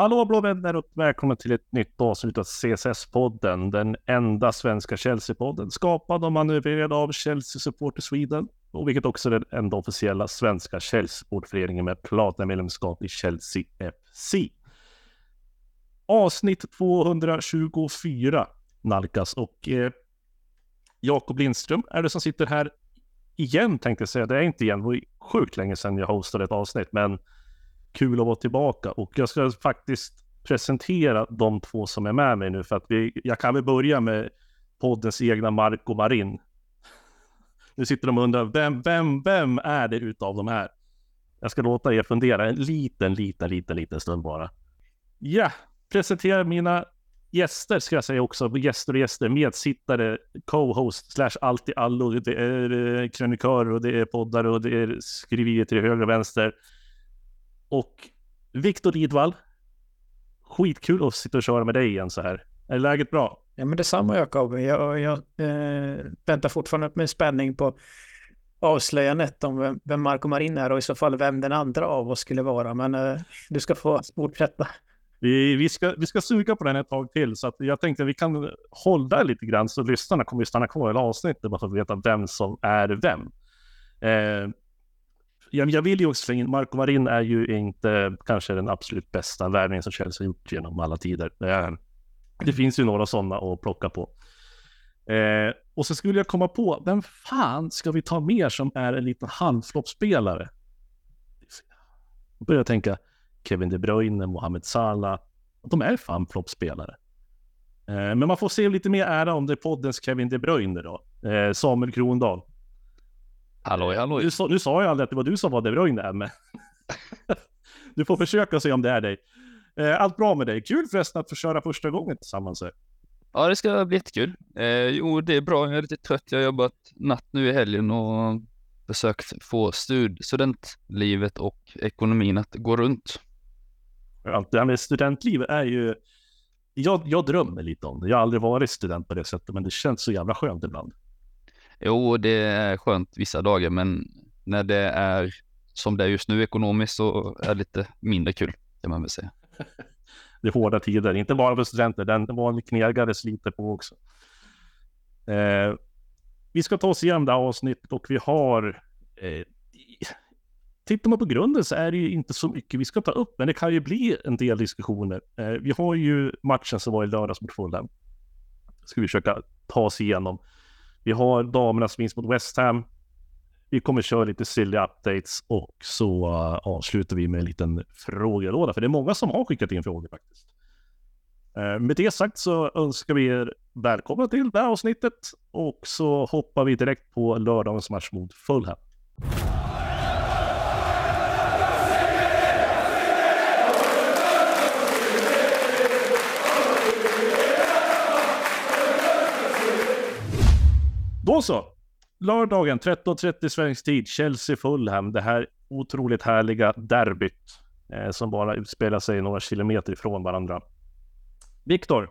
Hallå blå vänner och välkomna till ett nytt avsnitt av CSS-podden, den enda svenska Chelsea-podden, skapad och manövrerad av Chelsea Supporter Sweden, och vilket också är den enda officiella svenska Chelsea-supportföreningen med platinamedlemskap i Chelsea FC. Avsnitt 224 nalkas och eh, Jakob Lindström är det som sitter här igen tänkte jag säga. Det är inte igen, det var sjukt länge sedan jag hostade ett avsnitt, men kul att vara tillbaka och jag ska faktiskt presentera de två som är med mig nu för att vi, jag kan väl börja med poddens egna Marco Marin. Nu sitter de och undrar, vem, vem, vem är det utav de här? Jag ska låta er fundera en liten, liten, liten, liten stund bara. Ja, presentera mina gäster ska jag säga också. Gäster och gäster, medsittare, co-host, slash allt i allo. Det är eh, krönikörer och det är poddare och det är skriverier till höger och vänster. Och Viktor Lidvall, skitkul att sitta och köra med dig igen så här. Är läget bra? Ja, men detsamma Jakob. Jag, jag eh, väntar fortfarande med spänning på avslöjandet om vem, vem Marco Marin är och i så fall vem den andra av oss skulle vara. Men eh, du ska få fortsätta. Vi, vi, ska, vi ska suga på den ett tag till, så jag tänkte att vi kan hålla lite grann så lyssnarna kommer att stanna kvar i hela avsnittet bara för att veta vem som är vem. Eh, jag, jag vill ju också slänga in, Marco Marin är ju inte kanske den absolut bästa värvningen som Chelsea har gjort genom alla tider. Det, det finns ju några sådana att plocka på. Eh, och så skulle jag komma på, vem fan ska vi ta mer som är en liten handfloppspelare? Då börjar jag tänka Kevin De Bruyne, Mohamed Salah. De är fan floppspelare. Eh, men man får se lite mer ära om det är poddens Kevin De Bruyne då. Eh, Samuel Krondahl. Halloj, halloj. Nu, nu sa jag aldrig att det var du som var De Bruyne men du får försöka se om det är dig. Eh, allt bra med dig? Kul förresten att få köra första gången tillsammans. Ja, det ska bli jättekul. Eh, jo, det är bra. Jag är lite trött. Jag har jobbat natt nu i helgen och försökt få stud studentlivet och ekonomin att gå runt. Allt det här med studentlivet är ju... Jag, jag drömmer lite om det. Jag har aldrig varit student på det sättet, men det känns så jävla skönt ibland. Jo, det är skönt vissa dagar, men när det är som det är just nu ekonomiskt så är det lite mindre kul kan man väl säga. det är hårda tider, inte bara för studenter, den vanliga knegare sliter på också. Eh, vi ska ta oss igenom det här avsnittet och vi har eh, Tittar man på grunden så är det ju inte så mycket vi ska ta upp, men det kan ju bli en del diskussioner. Eh, vi har ju matchen som var i lördags mot Fulham. Ska vi försöka ta oss igenom. Vi har damernas vinst mot West Ham. Vi kommer köra lite silly updates och så eh, avslutar vi med en liten frågelåda, för det är många som har skickat in frågor faktiskt. Eh, med det sagt så önskar vi er välkomna till det här avsnittet och så hoppar vi direkt på lördagens match mot Fulham. Då så. Lördagen 13.30 svensk tid, Chelsea-Fulham. Det här otroligt härliga derbyt eh, som bara utspelar sig några kilometer ifrån varandra. Viktor,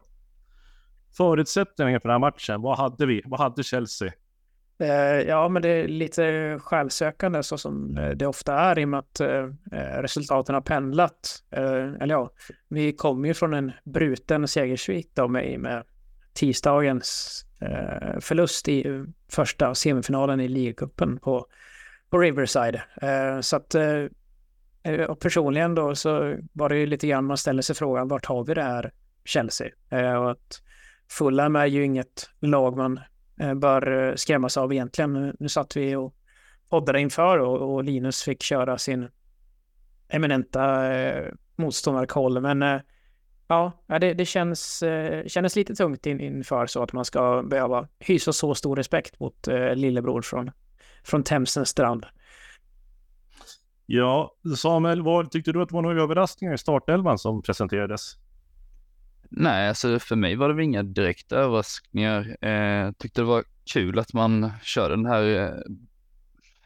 förutsättningarna för den här matchen, vad hade vi? Vad hade Chelsea? Eh, ja, men det är lite självsökande så som eh, det ofta är i och med att eh, resultaten har pendlat. Eller ja, vi kommer ju från en bruten segersvit då med, med tisdagens eh, förlust i första semifinalen i ligacupen på, på Riverside. Eh, så att eh, eh, och personligen då så var det ju lite grann man ställer sig frågan vart har vi det här Chelsea? Eh, och att Fulham är ju inget lag man eh, bör eh, skrämmas av egentligen. Nu, nu satt vi och poddade inför och, och Linus fick köra sin eminenta eh, motståndarkoll. Men eh, Ja, det, det känns, eh, kändes lite tungt in, inför så att man ska behöva hysa så stor respekt mot eh, lillebror från, från Themsens strand. Ja, Samuel, vad tyckte du att det var några överraskningar i startelvan som presenterades? Nej, alltså för mig var det inga direkta överraskningar. Eh, tyckte det var kul att man körde den här eh,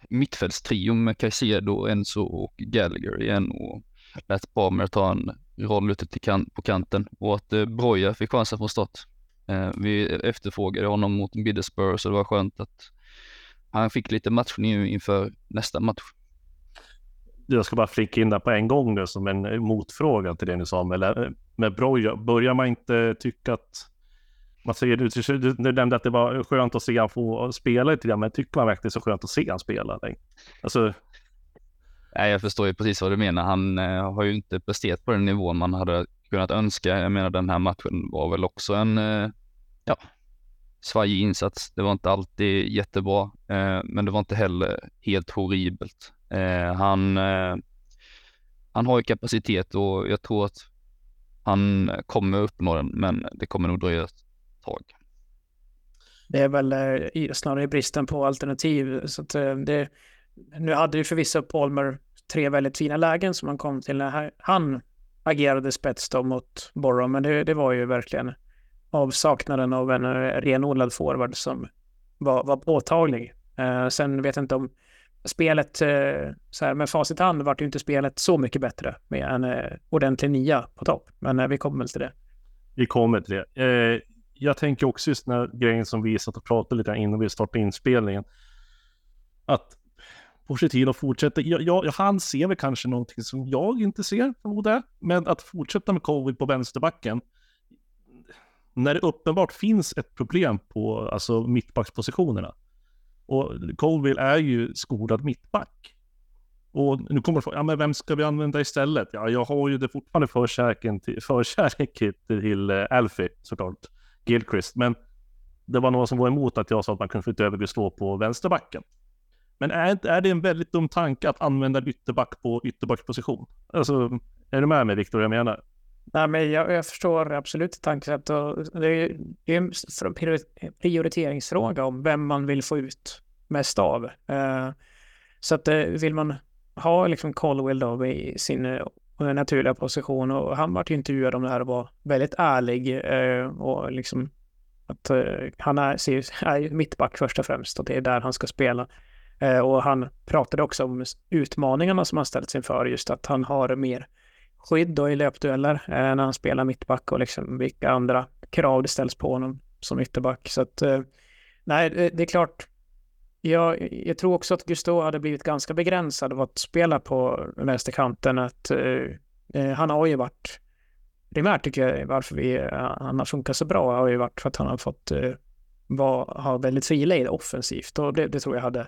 mittfältstrion med Caicedo, Enzo och Gallagher igen och lät Palmer ta en roll ute till kan på kanten och att eh, Broja fick chansen från start. Eh, vi efterfrågade honom mot Middlesbrough så det var skönt att han fick lite matchning inför nästa match. jag ska bara flika in där på en gång nu som en motfråga till det ni sa med, eh, med Broja. Börjar man inte tycka att man säger, du, du, du nämnde att det var skönt att se han få spela lite grann, men tycker man verkligen så skönt att se han spela? Alltså... Nej, jag förstår ju precis vad du menar. Han eh, har ju inte presterat på den nivån man hade kunnat önska. Jag menar den här matchen var väl också en, eh, ja, svajig insats. Det var inte alltid jättebra, eh, men det var inte heller helt horribelt. Eh, han, eh, han har ju kapacitet och jag tror att han kommer uppnå den, men det kommer nog dröja ett tag. Det är väl eh, snarare bristen på alternativ. Så att, eh, det, nu hade ju förvisso Palmer tre väldigt fina lägen som han kom till när han agerade spets då mot Borom. men det, det var ju verkligen avsaknaden av en eh, renodlad forward som var, var påtaglig. Eh, sen vet jag inte om spelet, eh, så här, med facit i hand vart ju inte spelet så mycket bättre med en eh, ordentlig nia på topp. Men eh, vi kommer till det. Vi kommer till det. Eh, jag tänker också just den här grejen som vi satt och pratade lite innan vi startade inspelningen. Att Pochettino fortsätter. Jag, jag, han ser väl kanske någonting som jag inte ser, förmodar Men att fortsätta med covid på vänsterbacken när det uppenbart finns ett problem på alltså, mittbackspositionerna. Och Colville är ju skolad mittback. Och nu kommer frågan, ja men vem ska vi använda istället? Ja, jag har ju det fortfarande förkärken till, förkärlek till, till uh, Alfie såklart, Gilchrist. Men det var någon som var emot att jag sa att man kunde flytta över Gustav på vänsterbacken. Men är, är det en väldigt dum tanke att använda ytterback på ytterbacksposition? Alltså, är du med mig Viktor, jag menar? Nej, men jag, jag förstår absolut tankesätt och det är, det är en prioriteringsfråga om vem man vill få ut mest av. Uh, så att eh, vill man ha liksom Colwell då i sin uh, naturliga position och han vart intervjuad om det här och var väldigt ärlig och liksom att han är, är mittback först och främst och det är där han ska spela. Eh, och han pratade också om utmaningarna som han ställts inför, just att han har mer skydd då i löpdueller eh, när han spelar mittback och liksom vilka andra krav det ställs på honom som ytterback. Så att eh, nej, det är klart. Jag, jag tror också att Gusto hade blivit ganska begränsad av att spela på vänsterkanten. Att, eh, eh han har ju varit, primärt tycker jag varför vi, eh, han har funkat så bra har ju varit för att han har fått eh, var, ha väldigt fri offensivt och det, det, tror jag hade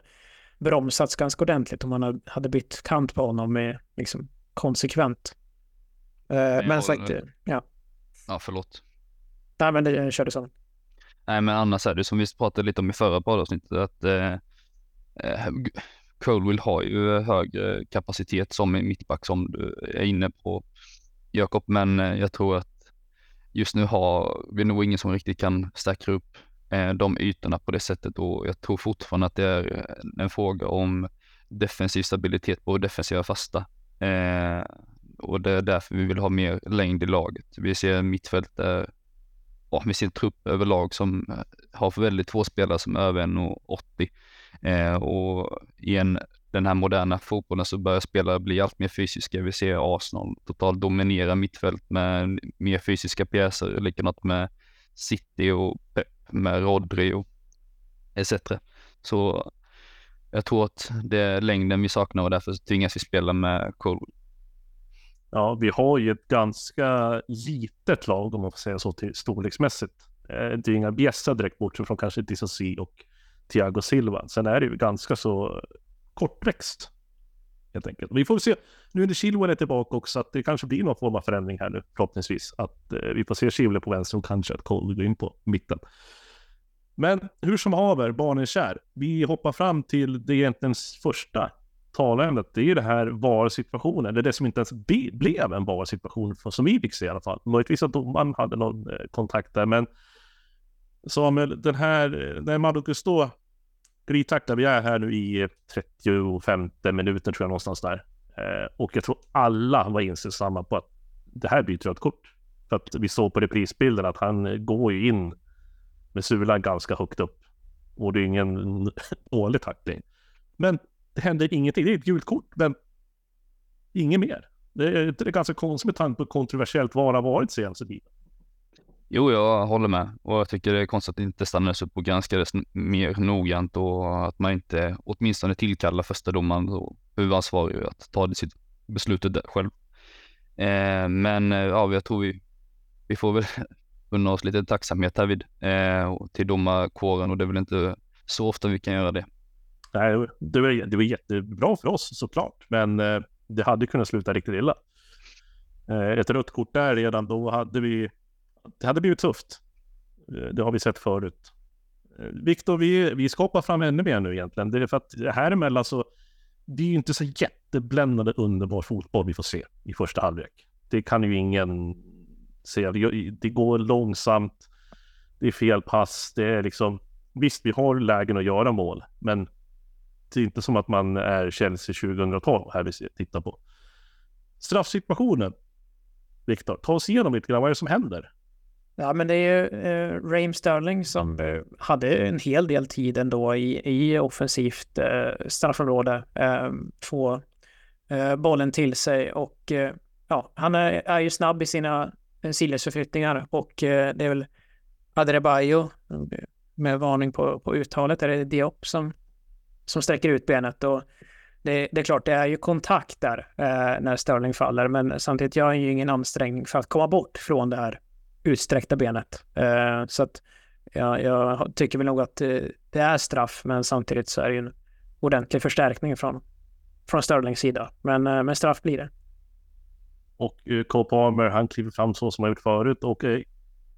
bromsats ganska ordentligt om man hade bytt kant på honom med liksom konsekvent. Eh, men sagt, ja. Ja, förlåt. Nej, men det körde så. Nej, men annars är det som vi pratade lite om i förra poddavsnittet att eh, eh Colwill har ju högre kapacitet som mittback som du är inne på Jakob, men eh, jag tror att just nu har vi nog ingen som riktigt kan stärka upp Eh, de ytorna på det sättet och jag tror fortfarande att det är eh, en fråga om defensiv stabilitet på defensiva fasta. Eh, och det är därför vi vill ha mer längd i laget. Vi ser mittfält där, ja, vi ser en trupp överlag som har väldigt få spelare som är över 1,80 eh, och i en, den här moderna fotbollen så börjar spelare bli allt mer fysiska. Vi ser Arsenal totalt dominera mittfält med mer fysiska pjäser, likadant med City och Pep, med Rodri och etc. Så jag tror att det är längden vi saknar och därför tvingas vi spela med Cole. Ja, vi har ju ett ganska litet lag om man får säga så till storleksmässigt. Det är inga bjässar direkt bortsett från kanske Dissasi och Thiago Silva. Sen är det ju ganska så kortväxt. Helt enkelt. Vi får se. Nu är det Chilwell tillbaka också, att det kanske blir någon form av förändring här nu förhoppningsvis. Att eh, vi får se Chilwell på vänster och kanske att Cole går in på mitten. Men hur som haver, barnen kär. Vi hoppar fram till det egentligen första talämnet, det är ju det här VAR-situationen. Det är det som inte ens blev en VAR-situation som vi fick se i alla fall. Möjligtvis att domaren hade någon eh, kontakt där, men Samuel, den här, eh, när Madou då grytakta. vi är här nu i 35 minuten tror jag någonstans där. Eh, och jag tror alla var inställsamma på att det här blir ett rött kort. För att vi såg på reprisbilden att han går ju in med sulan ganska högt upp. Och det är ingen dålig tackling. Men det händer ingenting. Det är ett gult kort, men inget mer. Det är, det är ganska konstigt med tanke på kontroversiellt vad det har varit senaste tiden. Jo, jag håller med och jag tycker det är konstigt att det inte stannades upp och granskades mer noggrant och att man inte åtminstone tillkallar första domaren och huvudansvarig att ta det sitt beslutet där själv. Eh, men eh, ja, jag tror vi, vi får väl unna oss lite tacksamhet härvid eh, till domarkåren och det är väl inte så ofta vi kan göra det. Nej, det var, det var jättebra för oss såklart, men eh, det hade kunnat sluta riktigt illa. Eh, ett rött kort där redan, då hade vi det hade blivit tufft. Eh, det har vi sett förut. Eh, Viktor, vi, vi skapar fram ännu mer nu egentligen. Det är för att här emellan så, det är ju inte så jättebländande underbar fotboll vi får se i första halvlek. Det kan ju ingen säga. Det går långsamt, det är fel pass, det är liksom, visst vi har lägen att göra mål, men det är inte som att man är Chelsea 2012 här vi tittar på. Straffsituationen, Viktor, ta oss igenom lite grann, vad är det som händer? Ja, men det är ju eh, Raheem Sterling som eh, hade en hel del tid ändå i, i offensivt eh, straffområde. Eh, få eh, bollen till sig och eh, ja, han är, är ju snabb i sina eh, sidledsförflyttningar och eh, det är väl Adebayo med varning på, på uttalet, är det Diop som, som sträcker ut benet? Och det, det, är klart, det är ju kontakt där när Sterling faller, men samtidigt gör han ju ingen ansträngning för att komma bort från det här utsträckta benet. Eh, så att ja, jag tycker väl nog att eh, det är straff, men samtidigt så är det ju en ordentlig förstärkning från, från Sterlings sida. Men, eh, men straff blir det. Och Cole Palmer, han kliver fram så som han gjort förut och är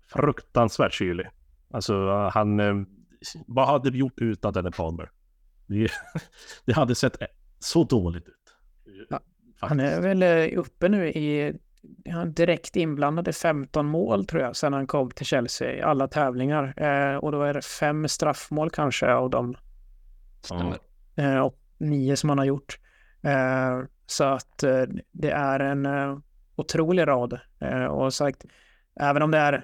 fruktansvärt kylig. Alltså han, vad hade vi gjort utan denne Palmer? Det, det hade sett så dåligt ut. Ja, han är väl uppe nu i han direkt inblandad i 15 mål tror jag sedan han kom till Chelsea i alla tävlingar. Eh, och då är det fem straffmål kanske av dem. Stämmer. Eh, och nio som han har gjort. Eh, så att eh, det är en eh, otrolig rad. Eh, och sagt, även om det är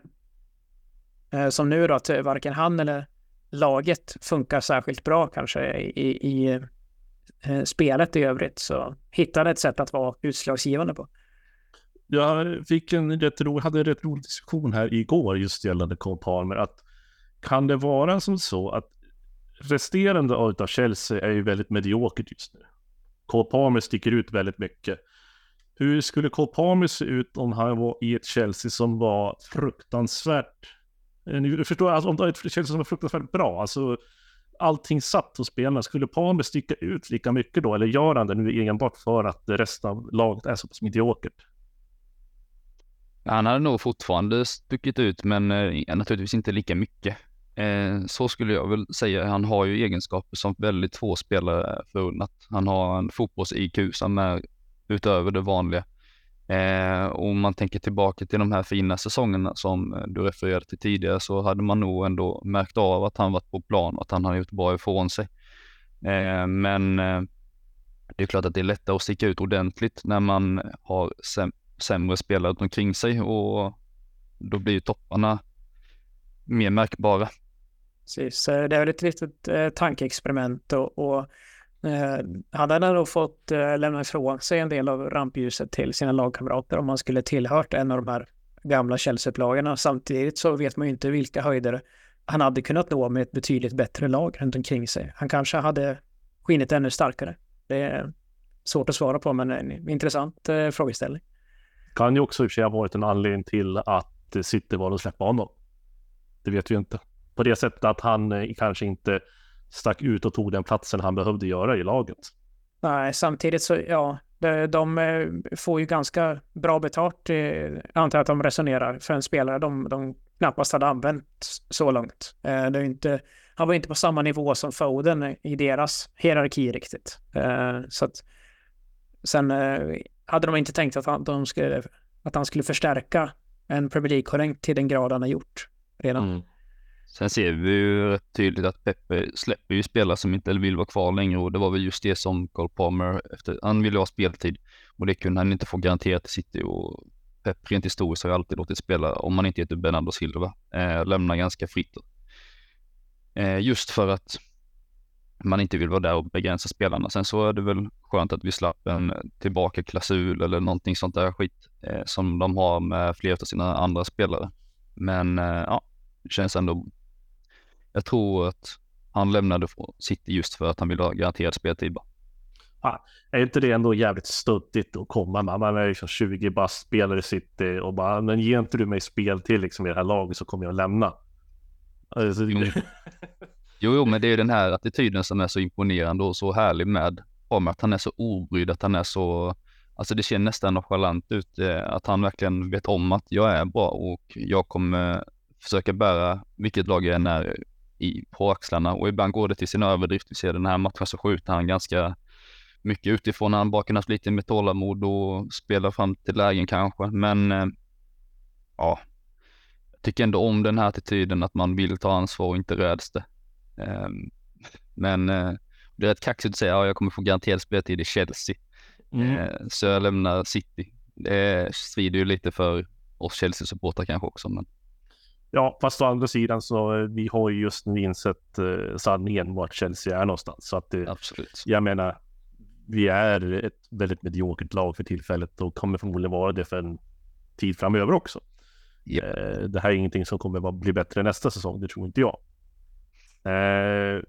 som nu då, att varken han eller laget funkar särskilt bra kanske i, i, i spelet i övrigt så hittade ett sätt att vara utslagsgivande på jag fick en rätt ro, hade en rätt rolig diskussion här igår just gällande Cole Palmer. Att kan det vara som så att resterande av Chelsea är ju väldigt mediokert just nu. Cole Palmer sticker ut väldigt mycket. Hur skulle Cole Palmer se ut om han var i ett Chelsea som var fruktansvärt... Eh, du förstår, alltså om det var ett Chelsea som var fruktansvärt bra, alltså allting satt hos spelarna. Skulle Palmer sticka ut lika mycket då, eller gör han det nu enbart för att resten av laget är så pass mediokert? Han hade nog fortfarande stuckit ut, men eh, naturligtvis inte lika mycket. Eh, så skulle jag väl säga. Han har ju egenskaper som väldigt få spelare förunnat. Han har en fotbolls-IQ som är utöver det vanliga. Eh, om man tänker tillbaka till de här fina säsongerna som eh, du refererade till tidigare så hade man nog ändå märkt av att han varit på plan och att han har gjort bra ifrån sig. Eh, men eh, det är klart att det är lättare att sticka ut ordentligt när man har sämre spelare runt omkring sig och då blir ju topparna mer märkbara. Precis, det är väl ett litet eh, tankeexperiment och, och eh, hade han då fått eh, lämna ifrån sig en del av rampljuset till sina lagkamrater om han skulle tillhört en av de här gamla Chelsea-upplagorna. Samtidigt så vet man ju inte vilka höjder han hade kunnat nå med ett betydligt bättre lag runt omkring sig. Han kanske hade skinit ännu starkare. Det är svårt att svara på, men en intressant eh, frågeställning. Kan ju också i och för sig ha varit en anledning till att City valde att släppa honom. Det vet vi inte. På det sättet att han eh, kanske inte stack ut och tog den platsen han behövde göra i laget. Nej, samtidigt så ja, de, de eh, får ju ganska bra betalt, eh, antar antar att de resonerar, för en spelare de, de knappast hade använt så långt. Det är inte, han var inte på samma nivå som Foden i deras hierarki riktigt. Så att sen hade de inte tänkt att han, de skulle, att han skulle förstärka en Premier league till den grad han har gjort redan. Mm. Sen ser vi ju rätt tydligt att Peppe släpper ju spelare som inte vill vara kvar längre och det var väl just det som Carl Palmer efter, han ville ha speltid och det kunde han inte få garanterat i City och Pep rent historiskt har ju alltid låtit spela, om man inte heter Bernardo Silva, eh, lämna ganska fritt. Eh, just för att man inte vill vara där och begränsa spelarna. Sen så är det väl skönt att vi slapp en tillbaka klausul eller någonting sånt där skit eh, som de har med flera av sina andra spelare. Men eh, ja, det känns ändå. Jag tror att han lämnade City just för att han ville ha garanterad speltid. Är inte det ändå jävligt stöttigt att komma med? Man är liksom 20 bast spelare i City och bara, men ge inte du mig spel till liksom i det här laget så kommer jag lämna. Alltså, Jo. Jo, men det är den här attityden som är så imponerande och så härlig med om att han är så obrydd, att han är så, alltså det ser nästan nonchalant ut, eh, att han verkligen vet om att jag är bra och jag kommer försöka bära vilket lag jag än är i, på axlarna och ibland går det till sin överdrift. Vi ser den här matchen så skjuter han ganska mycket utifrån. Han bara kunnat lite med tålamod och spela fram till lägen kanske, men eh, ja, jag tycker ändå om den här attityden att man vill ta ansvar och inte räds det. Ehm, Men eh, det är rätt kaxigt att säga att jag kommer få garanterad speltid i Chelsea. mm. Eh, Så jag lämnar City. Det svider ju lite för oss Chelsea-supportrar kanske också. Men Ja, fast å andra sidan så eh, vi har ju just nu insett eh, sanningen vart Chelsea är någonstans. Så att det, absolut. jag menar, vi är ett väldigt mediokert lag för tillfället och kommer förmodligen vara det för en tid framöver också. Eh, det här är ingenting som kommer att bli bättre nästa säsong, det tror inte jag. Eh,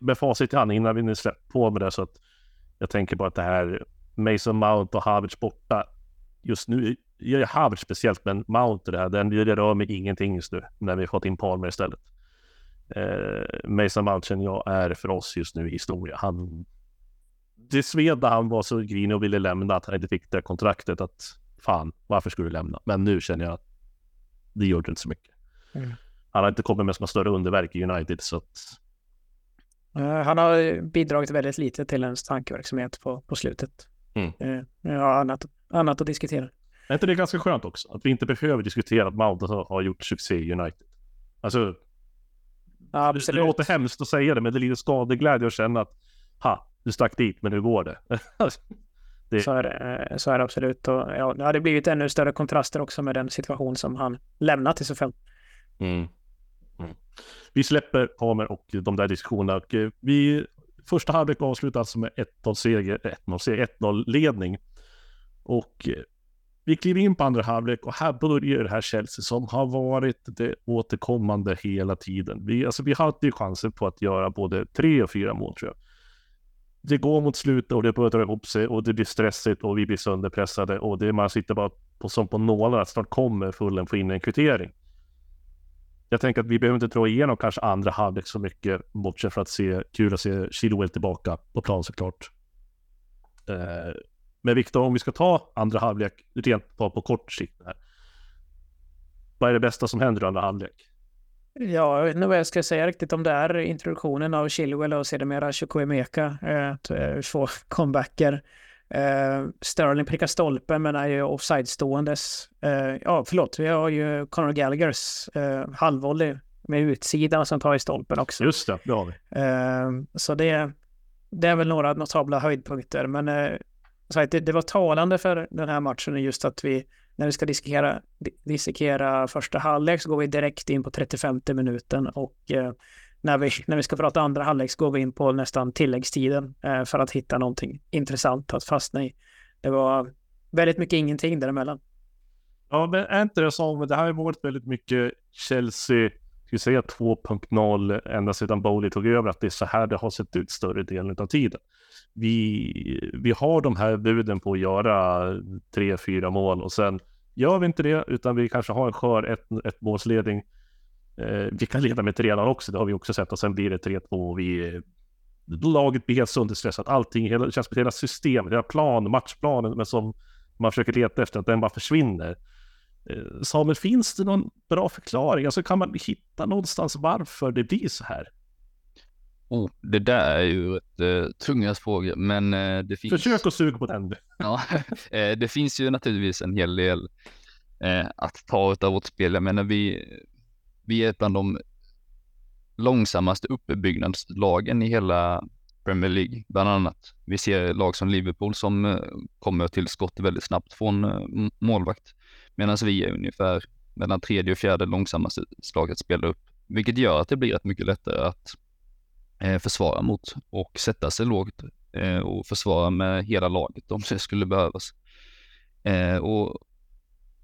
med facit i hand innan vi nu släpper på med det så att jag tänker på att det här Mason Mount och Havertz borta just nu, jag är Havertz speciellt, men Mount och det här, den, det rör mig ingenting just nu när vi har fått in Palmer istället. Eh, Mason Mount känner jag är för oss just nu historia. Han, det sved när han var så grinig och ville lämna att han inte fick det kontraktet att fan, varför skulle du lämna? Men nu känner jag att det gjorde inte så mycket. Mm. Han har inte kommit med såna större underverk i United så att Eh, Han har bidragit väldigt lite till ens tankeverksamhet på, på slutet. Mm. Eh, har annat, annat att diskutera. är inte det ganska skönt också? Att vi inte behöver diskutera att Mount har gjort succé i United. Alltså, det, det Absolut. låter hemskt att säga det, men det är lite skadeglädje att känna att ha, du stack dit, men hur går det? det- Så är det, eh, så är det absolut. Och, ja, det hade blivit ännu större kontraster också med den situation som han lämnat i så fall. Mm. Mm. Vi släpper Hamer och de där diskussionerna. Och eh, vi, första halvlek avslutas alltså med 1-0-ledning. Eh, och eh, vi kliver in på andra halvlek och här börjar det här Chelsea som har varit det återkommande hela tiden. Vi, alltså, vi hade ju chanser på att göra både tre och fyra mål tror jag. Det går mot slutet och det börjar dra ihop sig och det blir stressigt och vi blir sönderpressade och det, man sitter bara på, som på nålar att snart kommer fullen få in en kvittering. Jag tänker att vi behöver inte dra igenom kanske andra halvlek så mycket, bortsett från att se kul att se Chilwell tillbaka på plan såklart. Eh, men Viktor, om vi ska ta andra halvlek rent på, på kort sikt här. Vad är det bästa som händer i andra halvlek? Ja, jag vet inte vad jag ska säga riktigt om det är introduktionen av Chilwell och sedermera Chukwemeka, eh, eh, två comebacker. Eh, Sterling prickar stolpen men är ju offside-ståendes. Eh, ja, förlåt, vi har ju Conor Gallaghers eh, halvvolley med utsidan som tar i stolpen också. Just det, det har vi. Eh, så det, det är väl några notabla höjdpunkter. Men eh, det, det var talande för den här matchen just att vi, när vi ska dissekera, di- dissekera första halvlek så går vi direkt in på 35 minuten och eh, när, vi, när vi ska prata andra halvlek så går vi in på nästan tilläggstiden eh, för att hitta någonting intressant att fastna i. Det var väldigt mycket ingenting däremellan. Ja, men är inte det som, det här har varit väldigt mycket Chelsea, ska vi säga 2.0 ända sedan Bowley tog över, att det är så här det har sett ut större delen av tiden. Vi, vi har de här buden på att göra tre, fyra mål och sen gör vi inte det, utan vi kanske har en skör ett, ett målsledning. Eh, vi kan leda med 3-0 också, det har vi också sett och sen blir det 3-2 och vi laget blir helt sönderstressat. Allting, hela, det känns som hela systemet, hela plan, matchplanen, men som man försöker leta efter, att den bara försvinner. Eh, Samuel, finns det någon bra förklaring? Alltså kan man hitta någonstans varför det blir så här? Oh, det där är ju ett uh, tunga fråga, men eh, det finns. Försök att suga på den. Ja, eh, det finns ju naturligtvis en hel del eh, att ta av vårt spel. Jag menar, vi, vi är bland de långsammaste uppbyggnadslagen i hela Premier League, bland annat. Vi ser lag som Liverpool som eh, kommer till skott väldigt snabbt från eh, målvakt, medan vi är ungefär mellan tredje och fjärde långsammaste slaget spelar upp, vilket gör att det blir rätt mycket lättare att eh, försvara mot och sätta sig lågt och försvara med hela laget om det skulle behövas. Och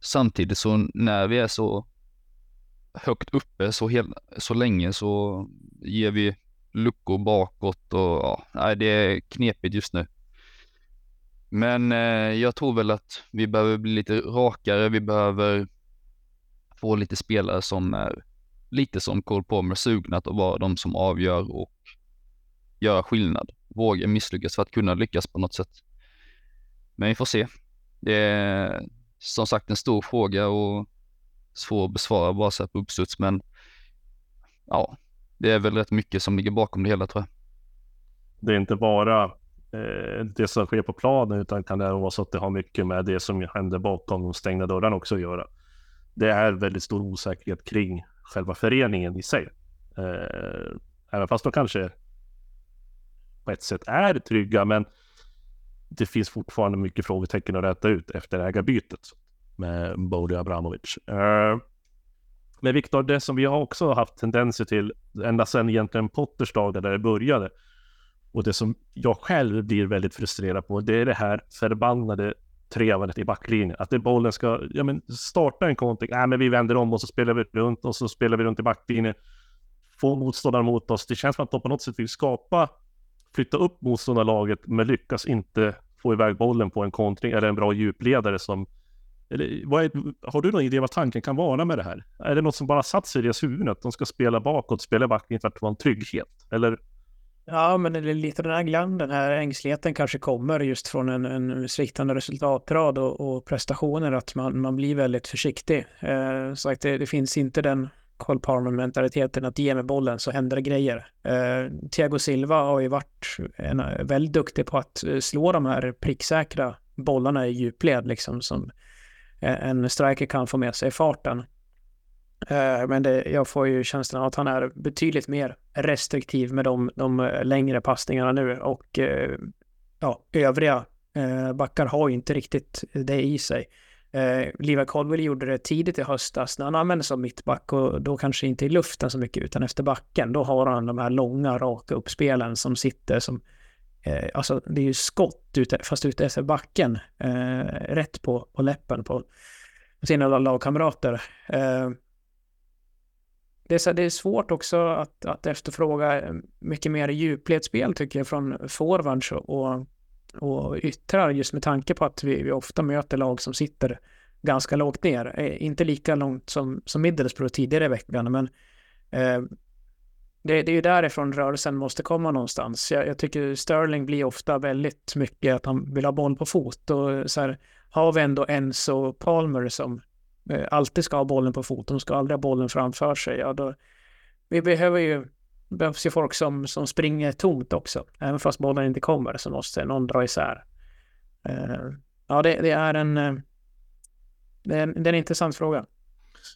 samtidigt så när vi är så högt uppe så, hel, så länge så ger vi luckor bakåt och ja, nej, det är knepigt just nu. Men eh, jag tror väl att vi behöver bli lite rakare. Vi behöver få lite spelare som är lite som Cole Palmer sugna att vara de som avgör och göra skillnad. Våga misslyckas för att kunna lyckas på något sätt. Men vi får se. Det är som sagt en stor fråga och svår att besvara bara så här på uppstuds, men ja, det är väl rätt mycket som ligger bakom det hela tror jag. Det är inte bara eh, det som sker på planen, utan kan det vara så att det har mycket med det som händer bakom de stängda dörrarna också att göra. Det är väldigt stor osäkerhet kring själva föreningen i sig. Eh, även fast de kanske på ett sätt är trygga, men det finns fortfarande mycket frågetecken att räta ut efter ägarbytet med Bodil Abramovic. Uh, men Viktor, det som vi har också haft tendenser till ända sedan egentligen Potters dagar där det började och det som jag själv blir väldigt frustrerad på, det är det här förbannade trevandet i backlinjen. Att det bollen ska, ja men starta en kontring, nej men vi vänder om och så spelar vi runt och så spelar vi runt i backlinjen. Få motståndaren mot oss. Det känns som att de på något sätt vill skapa, flytta upp motståndarlaget men lyckas inte få iväg bollen på en kontring eller en bra djupledare som eller, vad är, har du någon idé vad tanken kan vara med det här? Är det något som bara satt sig i deras huvuden? Att de ska spela bakåt, spela backen för att vara en trygghet? Eller? Ja, men det är lite den här glann, den här ängsligheten kanske kommer just från en, en sviktande resultatrad och, och, prestationer, att man, man blir väldigt försiktig. Eh, så att det, det finns inte den Cole Palmer-mentaliteten att ge mig bollen så händer det grejer. Eh, Thiago Silva har ju varit en, väldigt duktig på att eh, slå de här pricksäkra bollarna i djupled liksom som Eh, en striker kan få med sig farten. Eh, men det, jag får ju känslan av att han är betydligt mer restriktiv med de, de eh, längre passningarna nu och ja, övriga backar har ju inte riktigt det i sig. Eh, Liva Caldwell gjorde det tidigt i höstas när han använde som mittback och då kanske inte i luften så mycket utan efter backen. Då har han de här långa raka uppspelen som sitter som eh, alltså det är ju skott ute, fast ute efter backen eh, rätt på, på läppen på sina lagkamrater. Eh, det, är så, det är svårt också att, att efterfråga eh, mycket mer djupledsspel tycker jag från forwards och och yttrar just med tanke på att vi, vi ofta möter lag som sitter ganska lågt ner. Eh, inte lika långt som, som Middlesbrough tidigare i veckan, men eh, det, det, är ju därifrån rörelsen måste komma någonstans. Jag, jag, tycker Sterling blir ofta väldigt mycket att han vill ha boll på fot och så här har vi ändå Enzo Palmer som eh, alltid ska ha bollen på fot, de ska aldrig ha bollen framför sig. Ja, då, vi behöver ju det behövs ju folk som, som springer tomt också. Även fast bollen inte kommer så måste någon dra isär. Eh, ja, det, det, är en, eh, det, är en, det är en intressant fråga.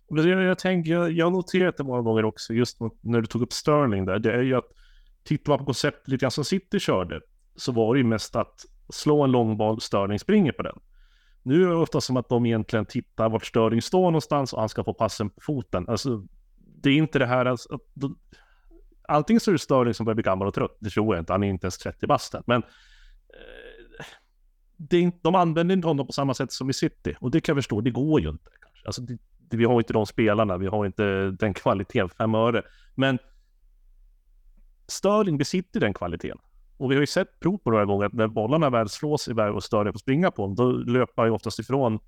Jag, jag, tänker, jag, jag har noterat det många gånger också, just när du tog upp Sterling där, det är ju att tittar man på konceptet lite grann som City körde, så var det ju mest att slå en långboll, Sterling springer på den. Nu är det ofta som att de egentligen tittar vart Sterling står någonstans och han ska få passen på foten. Alltså, det är inte det här, alltså, antingen så är det Sterling som börjar bli gammal och trött, det tror jag inte, han är inte ens 30 bast men eh, det, de använder inte honom på samma sätt som i City och det kan jag förstå, det går ju inte. Kanske. Alltså, det, vi har inte de spelarna, vi har inte den kvaliteten, fem öre. Men Sterling besitter den kvaliteten. Och vi har ju sett prov på några gånger att när bollarna väl slås iväg och Sterling får springa på dem, då löper han ju oftast ifrån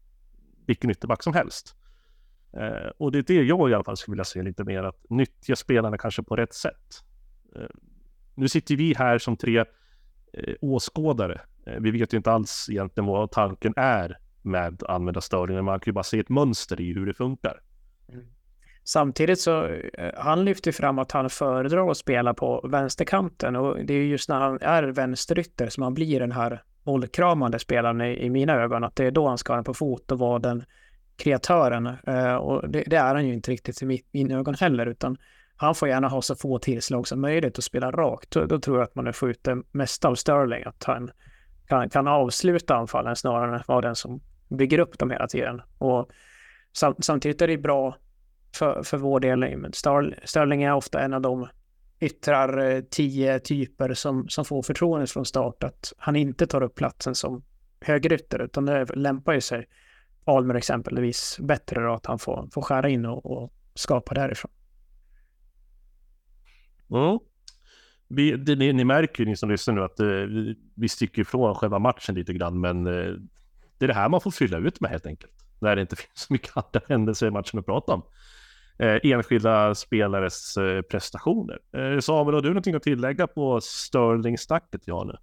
vilken ytterback som helst. Eh, och det är det jag i alla fall skulle vilja se lite mer, att nyttja spelarna kanske på rätt sätt. Eh, nu sitter vi här som tre eh, åskådare. Eh, vi vet ju inte alls egentligen vad tanken är med användarstörningar, man kan ju bara se ett mönster i hur det funkar. Mm. Samtidigt så, eh, han lyfter fram att han föredrar att spela på vänsterkanten och det är just när han är vänsterytter som han blir den här bollkramande spelaren i, i mina ögon, att det är då han ska ha den på fot och vara den kreatören. Eh, och det, det, är han ju inte riktigt i mina ögon heller, utan han får gärna ha så få tillslag som möjligt och spela rakt. Då, då tror jag att man får ut det mesta av Sterling, att han kan, kan avsluta anfallen snarare än att vara den som bygger upp dem hela tiden. Och sam, samtidigt är det bra för, för vår del. Sterling är ofta en av de yttrar eh, tio typer som, som får förtroende från start att han inte tar upp platsen som högerytter utan det lämpar ju sig Almer exempelvis bättre då att han får, får skära in och, och skapa därifrån. Mm. Vi, det, ni, ni märker ju ni som lyssnar nu att eh, vi, vi sticker ifrån själva matchen lite grann, men eh, det är det här man får fylla ut med helt enkelt. När det inte finns så mycket andra händelser i matchen att prata om. Eh, enskilda spelares eh, prestationer. Eh, Samuel, har du någonting att tillägga på Sterling-snacket jag har nu?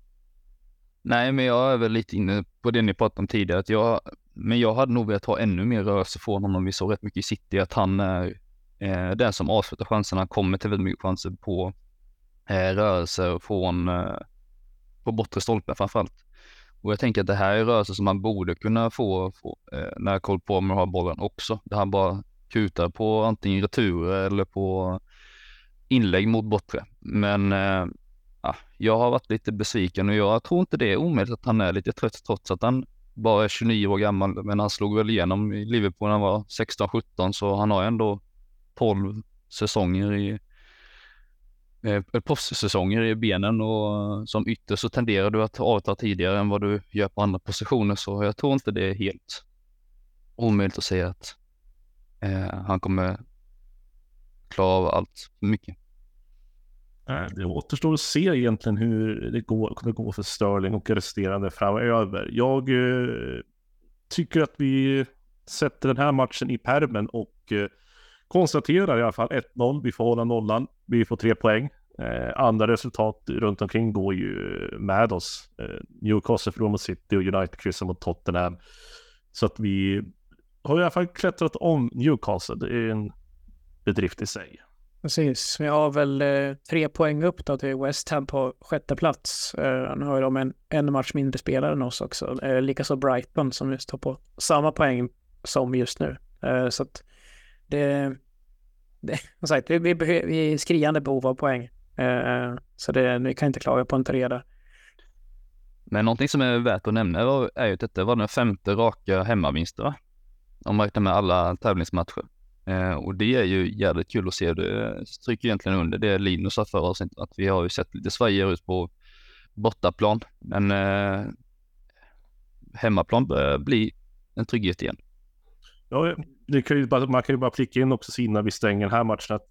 Nej, men jag är väl lite inne på det ni pratade om tidigare. Att jag, men jag hade nog velat ha ännu mer rörelse från honom. Vi såg rätt mycket i City att han är eh, den som avslutar chanserna. Han kommer till väldigt mycket chanser på eh, rörelser från eh, på bortre stolpen framförallt. Och jag tänker att det här är rörelser som man borde kunna få, få eh, när Cole Palmer har bollen också. Där han bara kutar på antingen returer eller på inlägg mot bortre. Men eh, ja, jag har varit lite besviken och jag tror inte det är omöjligt att han är lite trött trots att han bara är 29 år gammal. Men han slog väl igenom i Liverpool när han var 16-17 så han har ändå 12 säsonger i eh, proffssäsonger i benen och som ytter så tenderar du att avta tidigare än vad du gör på andra positioner så jag tror inte det är helt omöjligt att säga att eh, han kommer klara av allt för mycket. Eh, det återstår att se egentligen hur det går, kommer gå för Sterling och resterande framöver. Jag eh, tycker att vi sätter den här matchen i permen och eh, konstaterar i alla fall 1-0. Vi får hålla nollan. Vi får tre poäng. Eh, andra resultat runt omkring går ju med oss. Eh, Newcastle förlorar mot City och United kryssar mot Tottenham. Så att vi har i alla fall klättrat om Newcastle. Det är en bedrift i sig. Precis, vi har väl eh, tre poäng upp då till West Ham på sjätte plats. Eh, nu har ju de en, en match mindre spelare än oss också. Eh, Likaså Brighton som just har på samma poäng som just nu. Eh, så att det, det som sagt, vi, vi, vi är skriande behov av poäng. Eh, så det, vi kan inte klaga på en tre där. Men någonting som är värt att nämna är ju att detta var den femte raka hemmavinsten va? Om man räknar med alla tävlingsmatcher. Eh, och det är ju jävligt kul att se. Det stryker egentligen under det Linus sa för oss, att vi har ju sett lite svajigare ut på bortaplan. Men eh, hemmaplan börjar bli en trygghet igen. Ja, det kan ju bara, man kan ju bara pricka in också innan vi stänger den här matchen att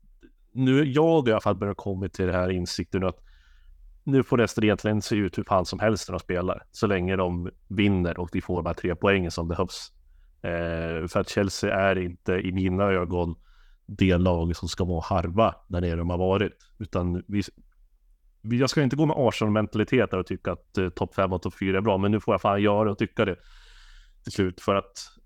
nu jag i alla fall börjar komma till den här insikten att nu får Leicester egentligen se ut hur fan som helst när de spelar. Så länge de vinner och vi får de här tre poängen som behövs. Eh, för att Chelsea är inte i mina ögon det lag som ska vara harva där nere de har varit. Utan vi, vi, jag ska inte gå med Arsenal-mentalitet och tycka att eh, topp 5 och topp 4 är bra. Men nu får jag fan göra och tycka det till slut. För att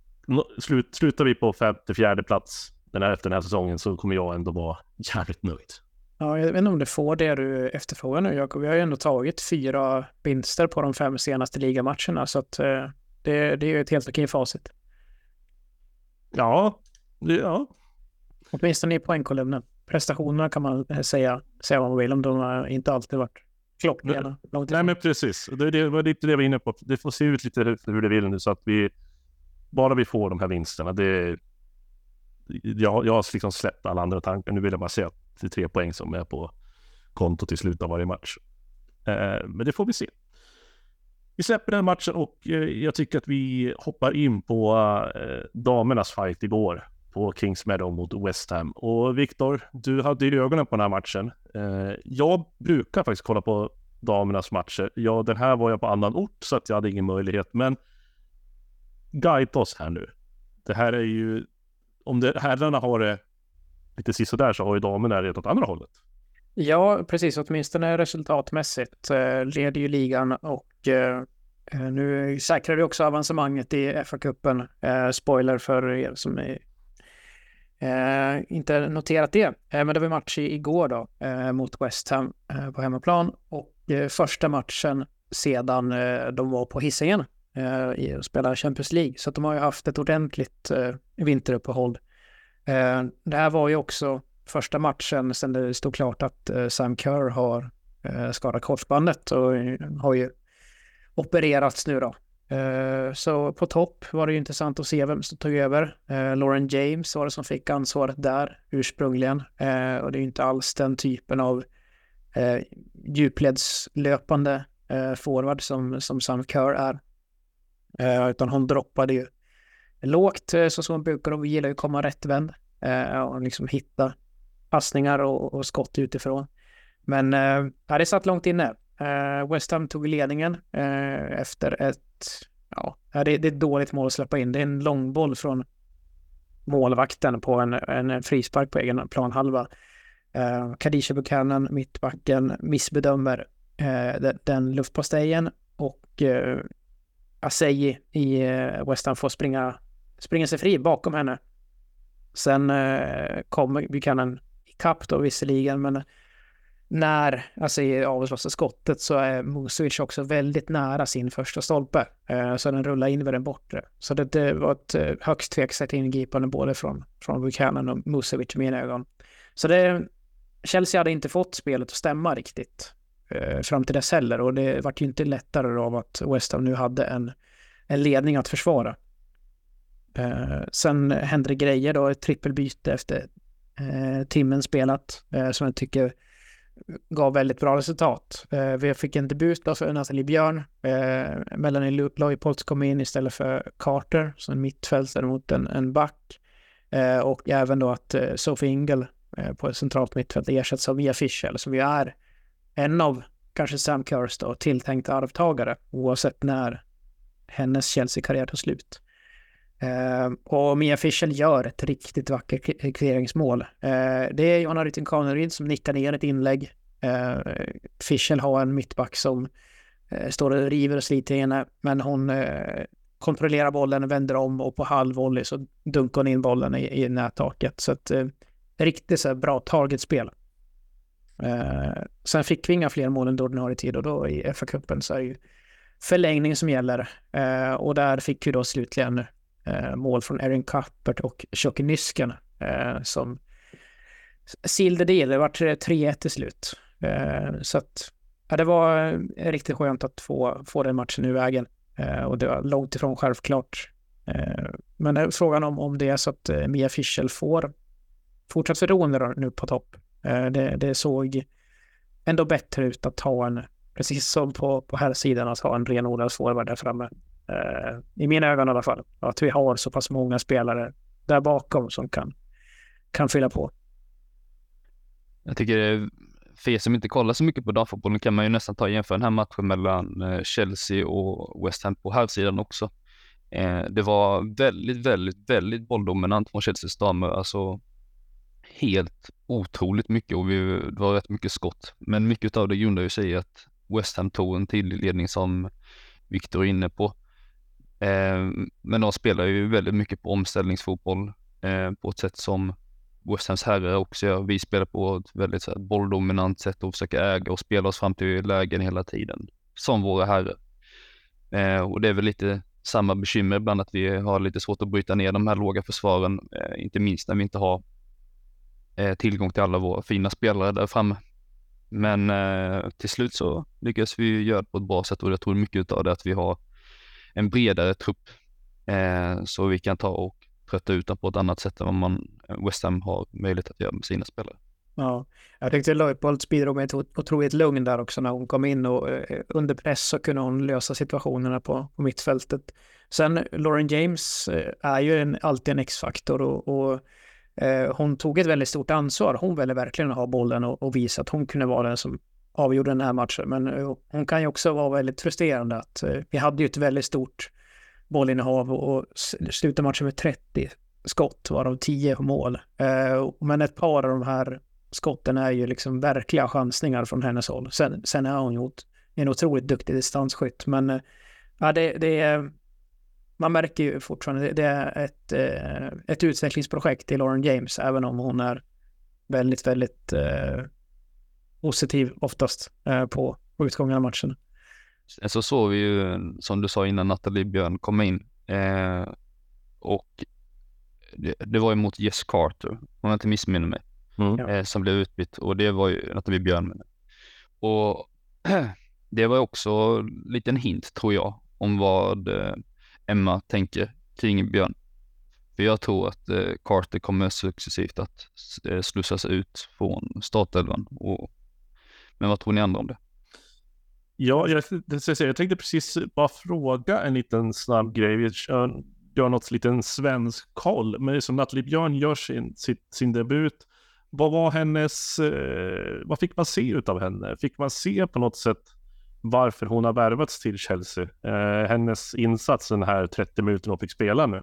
slut, slutar vi på femte, fjärde plats den här, efter den här säsongen så kommer jag ändå vara jävligt nöjd. Ja, jag vet inte om du får det du efterfrågar nu Jakob. Vi har ju ändå tagit fyra vinster på de fem senaste ligamatcherna så att eh, det, det är ju ett helt okej facit. Ja, det, ja. Åtminstone i poängkolumnen. Prestationerna kan man säga, säga vad man vill om. De har inte alltid varit klockrena. Nej, men precis. Det, det var lite det jag var inne på. Det får se ut lite hur det vill nu så att vi bara vi får de här vinsterna. Det, jag, jag har liksom släppt alla andra tankar. Nu vill jag bara se att det är tre poäng som är på kontot i slutet av varje match. Eh, men det får vi se. Vi släpper den matchen och eh, jag tycker att vi hoppar in på eh, damernas fight igår på Kings Meadow mot West Ham. Och Viktor, du hade ju ögonen på den här matchen. Eh, jag brukar faktiskt kolla på damernas matcher. Ja, den här var jag på annan ort så att jag hade ingen möjlighet, men guida oss här nu. Det här är ju, om det, herrarna har det lite sisådär så har ju damerna det åt andra hållet. Ja, precis. Åtminstone resultatmässigt eh, leder ju ligan och eh, eh nu säkrar vi också avancemanget i FA-cupen. Eh, spoiler för er som är, eh, inte noterat det. Eh, men det var match igår då eh, mot West Ham eh, på hemmaplan och eh, första matchen sedan de var på Hisingen Eh, i att spela Champions League. Så de har ju haft ett ordentligt eh, vinteruppehåll. Eh, det här var ju också första matchen sen det stod klart att eh, Sam Kerr har eh, skadat korsbandet och har ju opererats nu då. Så på topp var det ju intressant att se vem som tog över. Lauren James var det som fick ansvaret där ursprungligen. Och det är ju inte alls den typen av djupledslöpande forward som, som Sam Kerr är. Eh, utan hon droppade ju lågt eh, så som hon brukar och vi gillar ju att komma rättvänd. eh, och liksom hitta passningar och, och skott utifrån. Men eh, det satt långt inne. Eh, West Ham tog ledningen eh, efter ett, ja, det, det är ett dåligt mål att släppa in. Det är en långboll från målvakten på en, en frispark på egen planhalva. Eh, Kadisha Buchanan, mittbacken, missbedömer eh, den, den luftpastejen och eh, Asei i eh, West Ham får springa, springa sig fri bakom henne. Sen eh, kommer Buchanan ikapp då visserligen, men när Asei avlossar skottet så är Musovic också väldigt nära sin första stolpe. Eh, så den rullar in vid den bortre. Så det, det var ett eh, högst tveksamt ingripande både från, från Buchanan och Musovic i mina ögon. Så det, Chelsea hade inte fått spelet att stämma riktigt Eh, fram till dess heller och det vart ju inte lättare av att West Ham nu hade en, en ledning att försvara. Eh, sen hände det grejer då, ett trippelbyte efter eh, timmen spelat eh, som jag tycker gav väldigt bra resultat. Eh, vi fick en debut då för Nathalie Björn. Eh, Melanie Leupoltz kom in istället för Carter, som mittfältare mot en, en back. Eh, och även då att eh, Sophie Ingel eh, på ett centralt mittfält ersätts av Mia Fischel, som ju är en av kanske Sam Kerrs då, tilltänkta arvtagare, oavsett när hennes Chelsea-karriär tar slut. Eh, och Mia Fischel gör ett riktigt vackert kvitteringsmål. Eh, det är Johanna Rytting Kaneryd som nickar ner ett inlägg. Eh, Fischel har en mittback som eh, står och river och sliter henne, men hon eh, kontrollerar bollen, vänder om och på halvvolley så dunkar hon in bollen i, i nättaket. Så att eh, riktigt så bra targetspel. Eh, sen fick vi inga fler mål under ordinarie tid och då i FA-cupen så är det ju förlängning som gäller. Eh, och där fick vi då slutligen eh, mål från Erin Kappert och Tjocke Nysken eh, som silde del. Det var 3-1 eh, till slut. Eh, så att ja, det var riktigt skönt att få, få den matchen ur vägen. Eh, och det var långt ifrån självklart. Eh, men frågan om, om det är så att Mia Fischel får fortsatt förtroende nu på topp. Eh, det, det, såg ändå bättre ut att ha en, precis som på, på här sidan, att ha en renodlad forward där framme. Eh, I mina ögon i alla fall. Att vi har så pass många spelare där bakom som kan, kan fylla på. Jag tycker för er som inte kollar så mycket på damfotbollen kan man ju nästan ta jämföra den här matchen mellan eh, Chelsea och West Ham på herrsidan också. Det var väldigt, väldigt, väldigt bolldominant mot Chelseas damer. Alltså helt otroligt mycket och vi, det var rätt mycket skott. Men mycket av det grundar ju sig i att West Ham tog en tidig ledning som Victor är inne på. Eh, men de spelar ju väldigt mycket på omställningsfotboll eh, på ett sätt som West Hams herrar också gör. Vi spelar på ett väldigt så här, bolldominant sätt och försöker äga och spela oss fram till lägen hela tiden, som våra herrar. Eh, och det är väl lite samma bekymmer ibland att vi har lite svårt att bryta ner de här låga försvaren, eh, inte minst när vi inte har Eh, tillgång till alla våra fina spelare där framme. Men eh, till slut så lyckas vi göra det på ett bra sätt och jag tror mycket av det att vi har en bredare trupp eh, så vi kan ta och trötta ut dem på ett annat sätt än vad man eh, West Ham har möjlighet att göra med sina spelare. Ja, jag tyckte Leupolds bidrog med ett otroligt lugn där också när hon kom in och eh, under press så kunde hon lösa situationerna på, på mittfältet. Sen Lauren James eh, är ju en, alltid en X-faktor och, och eh, hon tog ett väldigt stort ansvar. Hon ville verkligen ha bollen och, och visa att hon kunde vara den som avgjorde den här matchen. Men eh, hon kan ju också vara väldigt frustrerande att eh, vi hade ju ett väldigt stort bollinnehav och slutade matchen med 30 skott, varav 10 mål. Eh, men ett par av de här skotten är ju liksom verkliga chansningar från hennes håll. Sen, sen har hon gjort en otroligt duktig distansskytt, men eh, ja, det, det är man märker ju fortfarande, det är ett, ett utvecklingsprojekt i Lauren James, även om hon är väldigt, väldigt positiv oftast eh, på, på utgången av matchen. Så såg vi ju, som du sa innan, Nathalie Björn komma in eh, och det, det, var ju mot Jess Carter, om jag inte missminner mig, mm. eh, som blev utbytt och det var ju Nathalie Björn. Och det var också en liten hint, tror jag, om vad eh, Emma tänker kring Björn. För jag tror att eh, Carter kommer successivt att eh, slussas ut från startelvan och men vad tror ni andra om det? Ja, jag, jag tänkte precis bara fråga en liten snabb grej. Vi gör något liten svensk koll. Men som Nathalie Björn gör sin, sin, sin debut. Vad var hennes, eh, vad fick man se utav henne? Fick man se på något sätt varför hon har värvats till Chelsea? Eh, hennes insats den här 30 minuterna hon fick spela nu.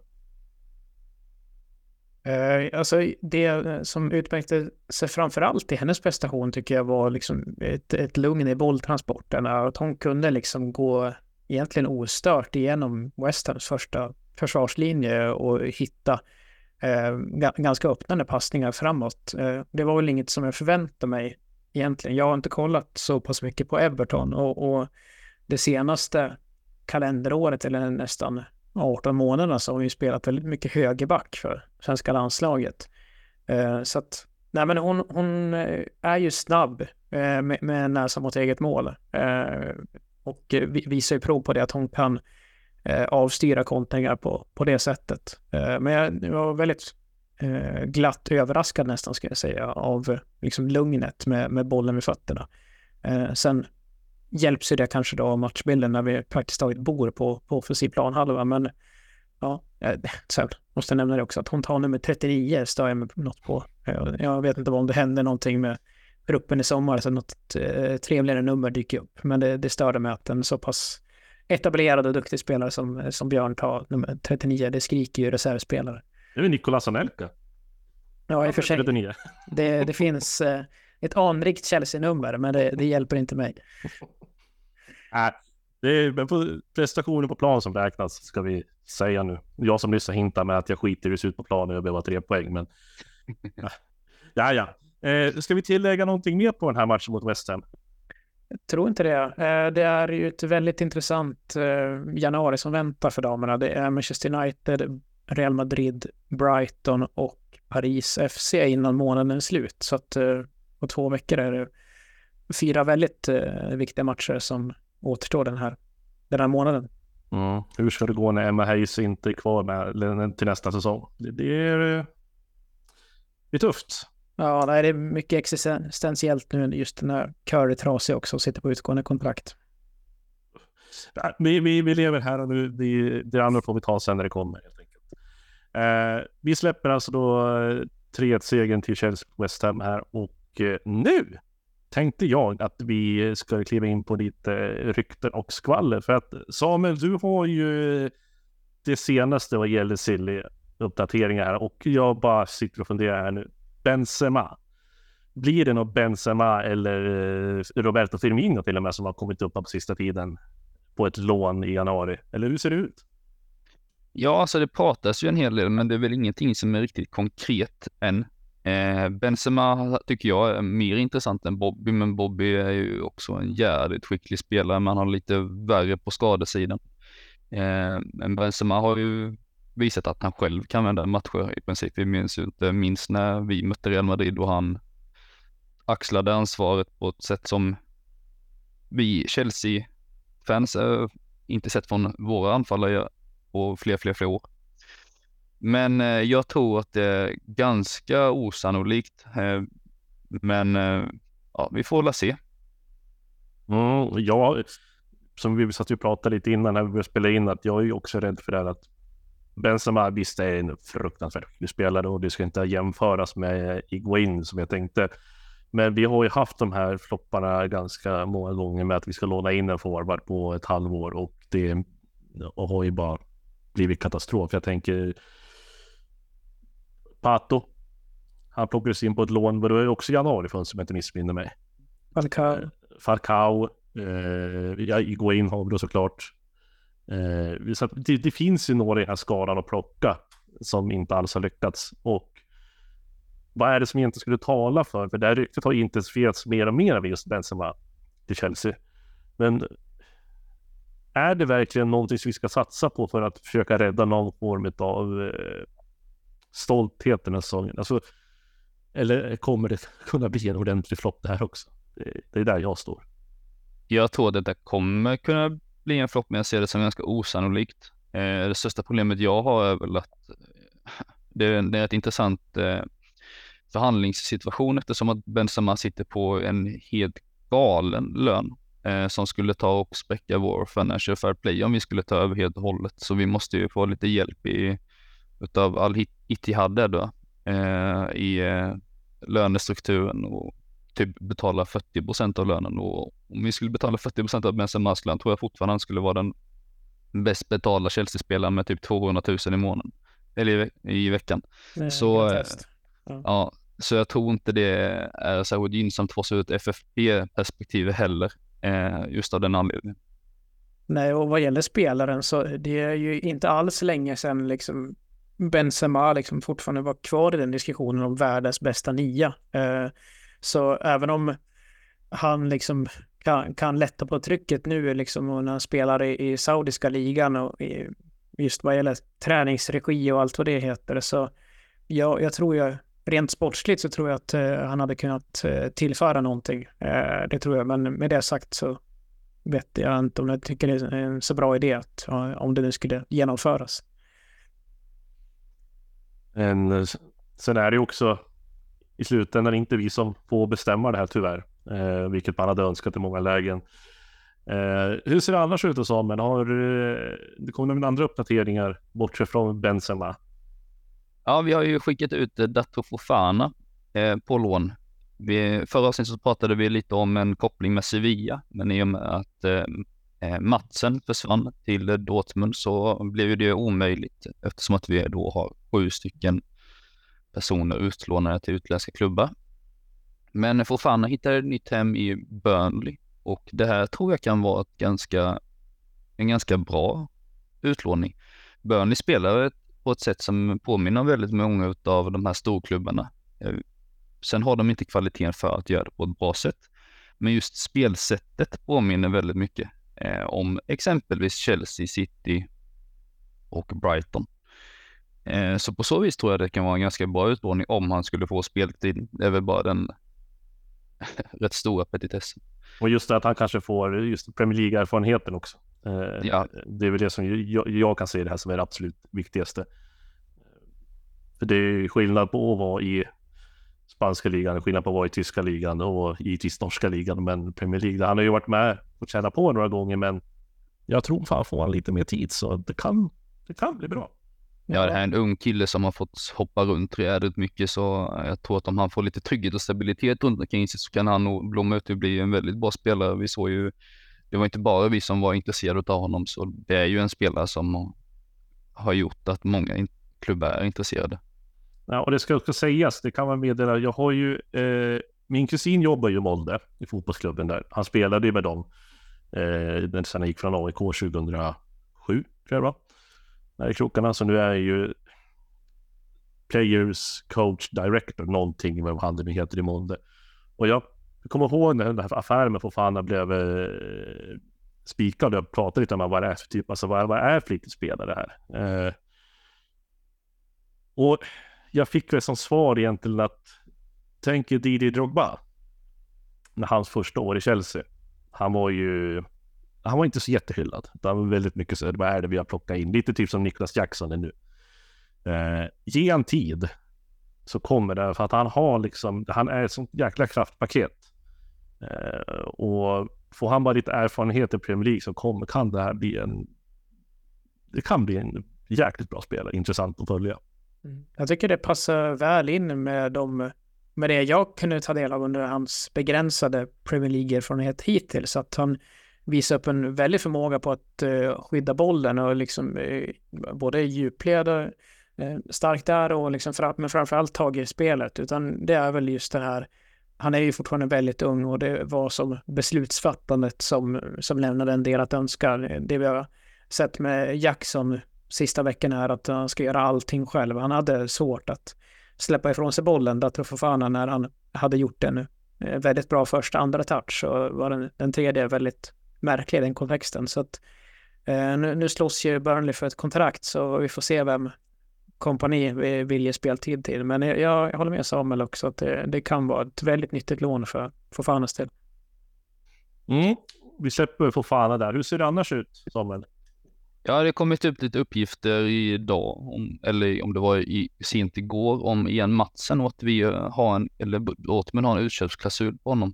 Eh, alltså det som utmärkte sig framför allt i hennes prestation tycker jag var liksom ett, ett lugn i bolltransporterna. Att hon kunde liksom gå egentligen ostört igenom West Hams första försvarslinje och hitta eh, ganska öppnande passningar framåt. Eh, det var väl inget som jag förväntade mig egentligen. Jag har inte kollat så pass mycket på Everton och, och det senaste kalenderåret eller nästan 18 månaderna så har vi spelat väldigt mycket högerback för svenska landslaget. Eh, så att, nej men hon, hon eh, är ju snabb eh, med, med näsa mot eget mål. Eh, och visar ju prov på det att hon kan eh, avstyra kontringar på, på det sättet. Eh, men jag, jag var väldigt eh, glatt överraskad nästan ska jag säga av liksom lugnet med, med bollen vid fötterna. Eh, sen hjälps ju det kanske då av matchbilden när vi praktiskt taget bor på, på offensiv planhalva. Men ja, eh, sen måste jag nämna det också att hon tar nummer 39 stör jag mig något på. Jag vet inte om det hände någonting med gruppen i sommar så något eh, trevligare nummer dyker upp. Men det, det störde mig att en så pass etablerad och duktig spelare som, som Björn tar nummer 39, det skriker ju reservspelare. Det är Nicolas Anelka. Ja, i och för sig. Det, det finns eh, ett anrikt Chelsea-nummer, men det, det, hjälper inte mig. Nej, det är prestationen på plan som räknas, ska vi säga nu. Jag som nyss hintat med att jag skiter i hur det ser ut på planen och behöver tre poäng, men... ja, ja. Eh, ska vi tillägga någonting mer på den här matchen mot West Ham? Jag tror inte det. Eh, det är ju ett väldigt intressant eh, januari som väntar för damerna. Det är Manchester United, Real Madrid, Brighton och Paris FC innan månaden är slut. Så att eh, på två veckor är det fyra väldigt viktiga matcher som återstår den här, den här månaden. Mm. Hur ska det gå när Emma Hayes inte är kvar med, till nästa säsong? Det, det, är, det är tufft. Ja, det är mycket existentiellt nu just när Curry trasig också och sitter på utgående kontrakt. Vi, vi, vi lever här och nu. Det, det andra får vi ta sen när det kommer. Eh, vi släpper alltså då eh, 3-1-segern till Chelsea West Ham här och eh, nu tänkte jag att vi ska kliva in på lite eh, rykten och skvaller. För att Samuel, du har ju det senaste vad gäller Silly uppdateringar här och jag bara sitter och funderar här nu. Benzema. Blir det något Benzema eller eh, Roberto Firmino till och med som har kommit upp på sista tiden på ett lån i januari? Eller hur ser det ut? Ja, alltså det pratas ju en hel del, men det är väl ingenting som är riktigt konkret än. Eh, Benzema tycker jag är mer intressant än Bobby, men Bobby är ju också en jävligt skicklig spelare. men han har lite värre på skadesidan. Eh, men Benzema har ju visat att han själv kan vända matcher i princip. Vi minns ju inte minst när vi mötte Real Madrid och han axlade ansvaret på ett sätt som vi Chelsea-fans eh, inte sett från våra anfallare på fler, fler, fler år. Men eh, jag tror att det är ganska osannolikt. Eh, men eh, ja, vi får väl se. Mm, ja, som vi satt och pratade lite innan när vi började spela in, att jag är också rädd för det här att Benzema visst är en fruktansvärt skicklig spelare och det ska inte jämföras med Iguain som jag tänkte. Men vi har ju haft de här flopparna ganska många gånger med att vi ska låna in en forward på ett halvår och det och har ju bara blivit katastrof. Jag tänker Pato. Han plockades in på ett lån, men det var också januari för som jag inte missminner mig. Falcao. Falcao. Eh, ja, Iguain har vi då såklart. Eh, så det, det, finns ju några i den här skalan att plocka som inte alls har lyckats. Och vad är det som egentligen skulle tala för? För det här ryktet har intensifierats mer och mer av just Benzema till Chelsea. Men är det verkligen någonting som vi ska satsa på för att försöka rädda någon form av eh, stolthet den här säsongen? Alltså, eller kommer det kunna bli en ordentlig flopp det här också? Det, det är där jag står. Jag tror att det kommer kunna bli en flopp, men jag ser det som ganska osannolikt. Eh, det största problemet jag har är väl att det är, det är ett intressant eh, förhandlingssituation eftersom att Benzema sitter på en helt galen lön eh, som skulle ta och spräcka vår financial fair play om vi skulle ta över helt och hållet. Så vi måste ju få lite hjälp i, utav Al Ittihad då, eh, i eh, lönestrukturen och typ betala 40 procent av lönen. Och om vi skulle betala 40 procent av Benson Maskland tror jag fortfarande han skulle vara den bäst betalda Chelsea-spelaren med typ 200 000 i månaden. Eller i, i veckan. Så, eh, ja. ja. så jag tror inte det är särskilt gynnsamt för oss ur ett FFP-perspektiv heller. Eh, just av den anledningen. Nej, och vad gäller spelaren så det är ju inte alls länge sedan liksom Benzema liksom fortfarande var kvar i den diskussionen om världens bästa nia. Eh, så även om han liksom kan, kan lätta på trycket nu liksom när han spelar i, i saudiska ligan och i, just vad gäller träningsregi och allt vad det heter så jag, jag tror jag rent sportsligt så tror jag att eh, han hade kunnat eh, tillföra någonting. Eh, det tror jag, men med det sagt så vet jag inte om jag tycker det är en så bra idé att, om det nu skulle genomföras. En, sen är det ju också i slutändan inte vi som får bestämma det här tyvärr, eh, vilket man hade önskat i många lägen. Eh, hur ser det annars ut hos Samuel? Har eh, det kommer några andra uppdateringar bortsett från Benzema? Ja, vi har ju skickat ut Dato Fofana eh, på lån. Vi, förra avsnittet så pratade vi lite om en koppling med Sevilla, men i och med att eh, eh Matsen försvann till Dortmund så blev det omöjligt eftersom att vi då har sju stycken personer utlånade till utländska klubbar. Men Fofana hittade ett nytt hem i Burnley och det här tror jag kan vara ett ganska, en ganska bra utlåning. Burnley spelar ett på ett sätt som påminner väldigt många av de här storklubbarna. Eh, sen har de inte kvaliteten för att göra det på ett bra sätt. Men just spelsättet påminner väldigt mycket eh, om exempelvis Chelsea, City och Brighton. Eh, så på så vis tror jag det kan vara en ganska bra utlåning om han skulle få speltid. Det är väl bara den rätt stora petitessen. Och just det att han kanske får just Premier League-erfarenheten också. Eh, ja. Det är väl det som jag, jag, kan se det här som är det absolut viktigaste. För det är skillnad på att vara i spanska ligan, skillnad på att vara i tyska ligan och givetvis norska ligan. Men Premier League, han har ju varit med och tjänat på några gånger, men jag tror fan får han lite mer tid så det kan, det kan bli bra. Ja, det här är en ung kille som har fått hoppa runt jädrigt mycket så jag tror att om han får lite trygghet och stabilitet runt omkring sig så kan han nog blomma ut och bli en väldigt bra spelare. Vi såg ju, det var inte bara vi som var intresserade av honom så det är ju en spelare som har gjort att många klubbar är intresserade. Ja, och det ska också sägas, det kan man meddela, jag har ju, eh, min kusin jobbar ju i Molde i fotbollsklubben där. Han spelade ju med dem eh, sen han gick från AIK 2007, tror jag det var där i krokarna. Så nu är jag ju Players Coach Director, någonting med vad han nu heter i Molde. Och jag kommer ihåg när den här affären med Fofana blev eh, spikad. Jag pratade lite om vad det är för typ, alltså vad, vad är flitigt spelare här? Eh, och jag fick väl som svar egentligen att tänk er Didi Drogba. När hans första år i Chelsea. Han var ju han var inte så jättehyllad. Han var väldigt mycket så, vad är det vi har plockat in? Lite typ som Niklas Jackson är nu. Eh, ge han tid så kommer det, för att han har liksom, han är ett sånt jäkla kraftpaket. Eh, och får han bara lite erfarenhet i Premier League så kommer, kan det här bli en, det kan bli en jäkligt bra spelare, intressant att följa. Mm. Jag tycker det passar väl in med de med det jag kunde ta del av under hans begränsade Premier League-erfarenhet hittills. Att han visar upp en väldig förmåga på att uh, skydda bollen och liksom uh, både djupleda uh, eh, starkt där och liksom fram, men framförallt tag i spelet, utan det är väl just det här han är ju fortfarande väldigt ung och det var som beslutsfattandet som, som lämnade en del att önska. Det vi har sett med Jackson sista veckan är att han ska göra allting själv. Han hade svårt att släppa ifrån sig bollen, Datro Fofana, när han hade gjort en eh, väldigt bra första, andra touch så var den, den tredje väldigt märklig i den kontexten. Så att eh, nu, nu slåss ju Burnley för ett kontrakt så vi får se vem kompani vill ge speltid till. Men jag, jag håller med Samuel också att det, det kan vara ett väldigt nyttigt lån för Fofanas del. Mm. Vi släpper Fofana där. Hur ser det annars ut, Samuel? Ja, det har kommit upp lite uppgifter idag, om, eller om det var i, sent igår, om Ian Matsen och att vi har en, eller Dortmund har en utköpsklausul på honom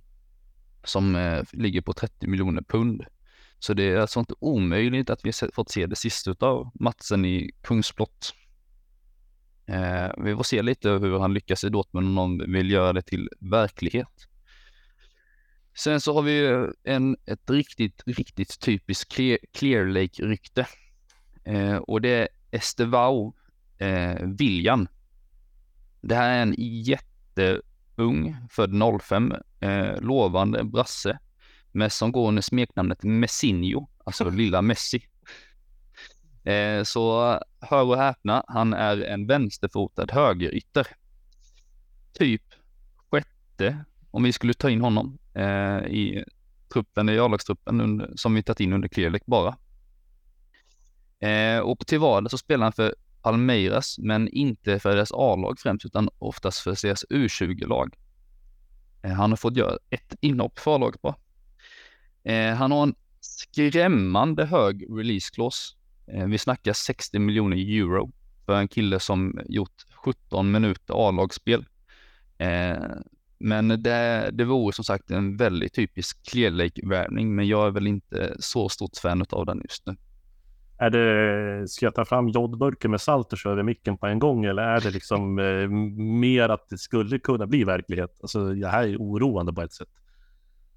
som eh, ligger på 30 miljoner pund. Så det är alltså inte omöjligt att vi fått se det sista av Matsen i Kungsblott. Eh, vi får se lite hur han lyckas i Dortmund om de vill göra det till verklighet. Sen så har vi en, ett riktigt, riktigt typiskt Clear, Lake-rykte. Eh, och det är Estevao eh, Viljan. Det här är en jätteung, född 05, eh, lovande brasse med som går under smeknamnet Messinho, alltså lilla Messi. Eh, så hör och häpna, han är en vänsterfotad högerytter. Typ sjätte, om vi skulle ta in honom eh, i truppen, i A-lagstruppen som vi tagit in under Clearlek bara. Eh, och till vardags så spelar han för Palmeiras, men inte för deras A-lag främst, utan oftast för deras U20-lag. Eh, han har fått göra ett inhopp för A-laget bara. Eh, han har en skrämmande hög release clause. Eh, vi snackar 60 miljoner euro för en kille som gjort 17 minuter A-lagsspel. Eh, men det, det vore som sagt en väldigt typisk Clear Lake-värvning, men jag är väl inte så stort fan av den just nu. Är det, ska jag ta fram jodburken med salt och köra över micken på en gång eller är det liksom eh, mer att det skulle kunna bli verklighet? Alltså det här är oroande på ett sätt.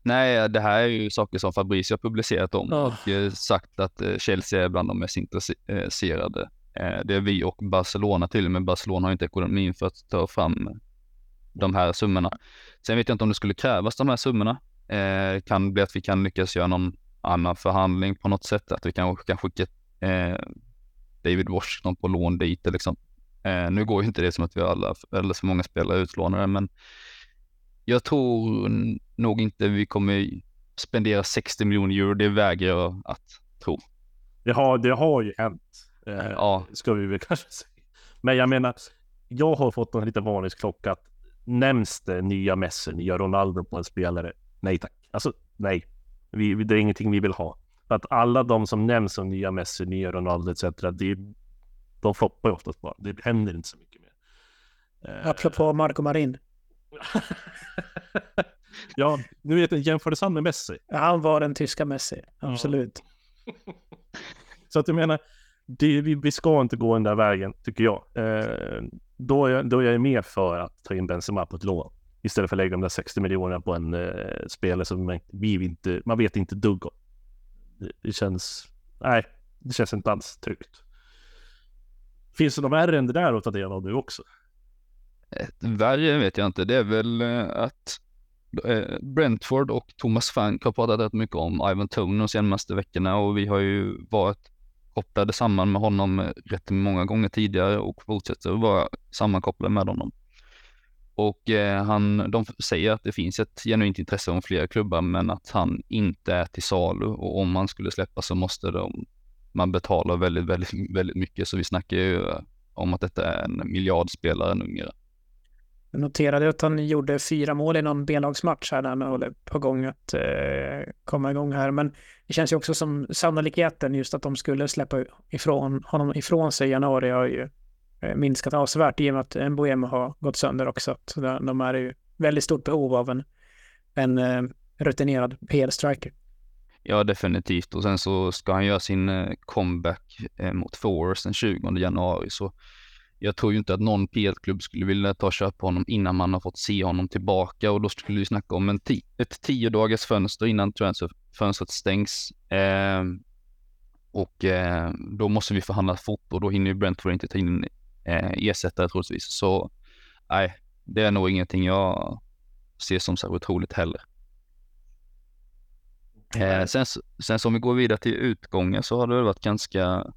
Nej, det här är ju saker som Fabricio har publicerat om oh. och eh, sagt att eh, Chelsea är bland de mest intresserade. Eh, det är vi och Barcelona till men Barcelona har inte ekonomin för att ta fram de här summorna. Sen vet jag inte om det skulle krävas de här summorna. Det kan bli att vi kan lyckas göra någon annan förhandling på något sätt, att vi kanske kan skicka David Washington på lån dit liksom. Nu går ju inte det som att vi har alla, eller så många spelare utlånade, men jag tror nog inte vi kommer spendera 60 miljoner euro. Det väger jag att tro. Det har, det har ju hänt. Eh, ja. Ska vi väl kanske säga. Men jag menar, jag har fått en liten varningsklocka att nämns det nya Messi, nya Ronaldo på en spelare? Nej tack. Alltså nej. Vi, det är ingenting vi vill ha. För att alla de som nämns som nya Messi, nya Ronaldo etc. Det, de floppar ju oftast bara. Det händer inte så mycket mer. Apropå Marco Marin. ja, nu vet jag, jämfördes han med Messi? Ja, han var den tyska Messi, absolut. Så att jag menar, det, vi, vi, ska inte gå den där vägen, tycker jag. Eh, då, är jag. Då är jag mer för att ta in Benzema på ett lån. Istället för att lägga de där 60 miljonerna på en eh, spelare som vi inte, man vet inte dugg om. Det, det, känns, nej, det känns inte alls tryggt. Finns det några värre än det där att ta del av nu också? Värre vet jag inte. Det är väl eh, att eh, Eh, Brentford och Thomas Frank har pratat rätt mycket om Ivan Tone de senaste veckorna och vi har ju varit kopplade samman med honom rätt många gånger tidigare och fortsätter att vara sammankopplade med honom. Och eh, han, de säger att det finns ett genuint intresse om flera klubbar, men att han inte är till salu och om han skulle släppa så måste de, man betala väldigt, väldigt, väldigt mycket. Så vi snackar ju om att detta är en miljardspelare numera. Jag noterade att han gjorde fyra mål i någon B-lagsmatch här när han håller på gång att eh, komma igång här. Men det känns ju också som sannolikheten just att de skulle släppa ifrån honom ifrån sig i januari har ju eh, minskat avsevärt i och med att en Bohem har gått sönder också. Så de är ju väldigt stort behov av en, en eh, rutinerad PL-striker. Ja, definitivt. Och sen så ska han göra sin eh, comeback eh, mot Forest den 20 januari. Så jag tror ju inte att någon PL-klubb skulle vilja ta och köpa honom innan man har fått se honom tillbaka och då skulle vi snacka om en ett tio dagars fönster innan transferfönstret stängs. Eh, och eh, då måste vi förhandla fort och då hinner ju Brentford inte ta in eh, ersättare troligtvis. Så nej, det är nog ingenting jag ser som så otroligt heller. Eh, sen, sen så om vi går vidare till utgången så har det varit ganska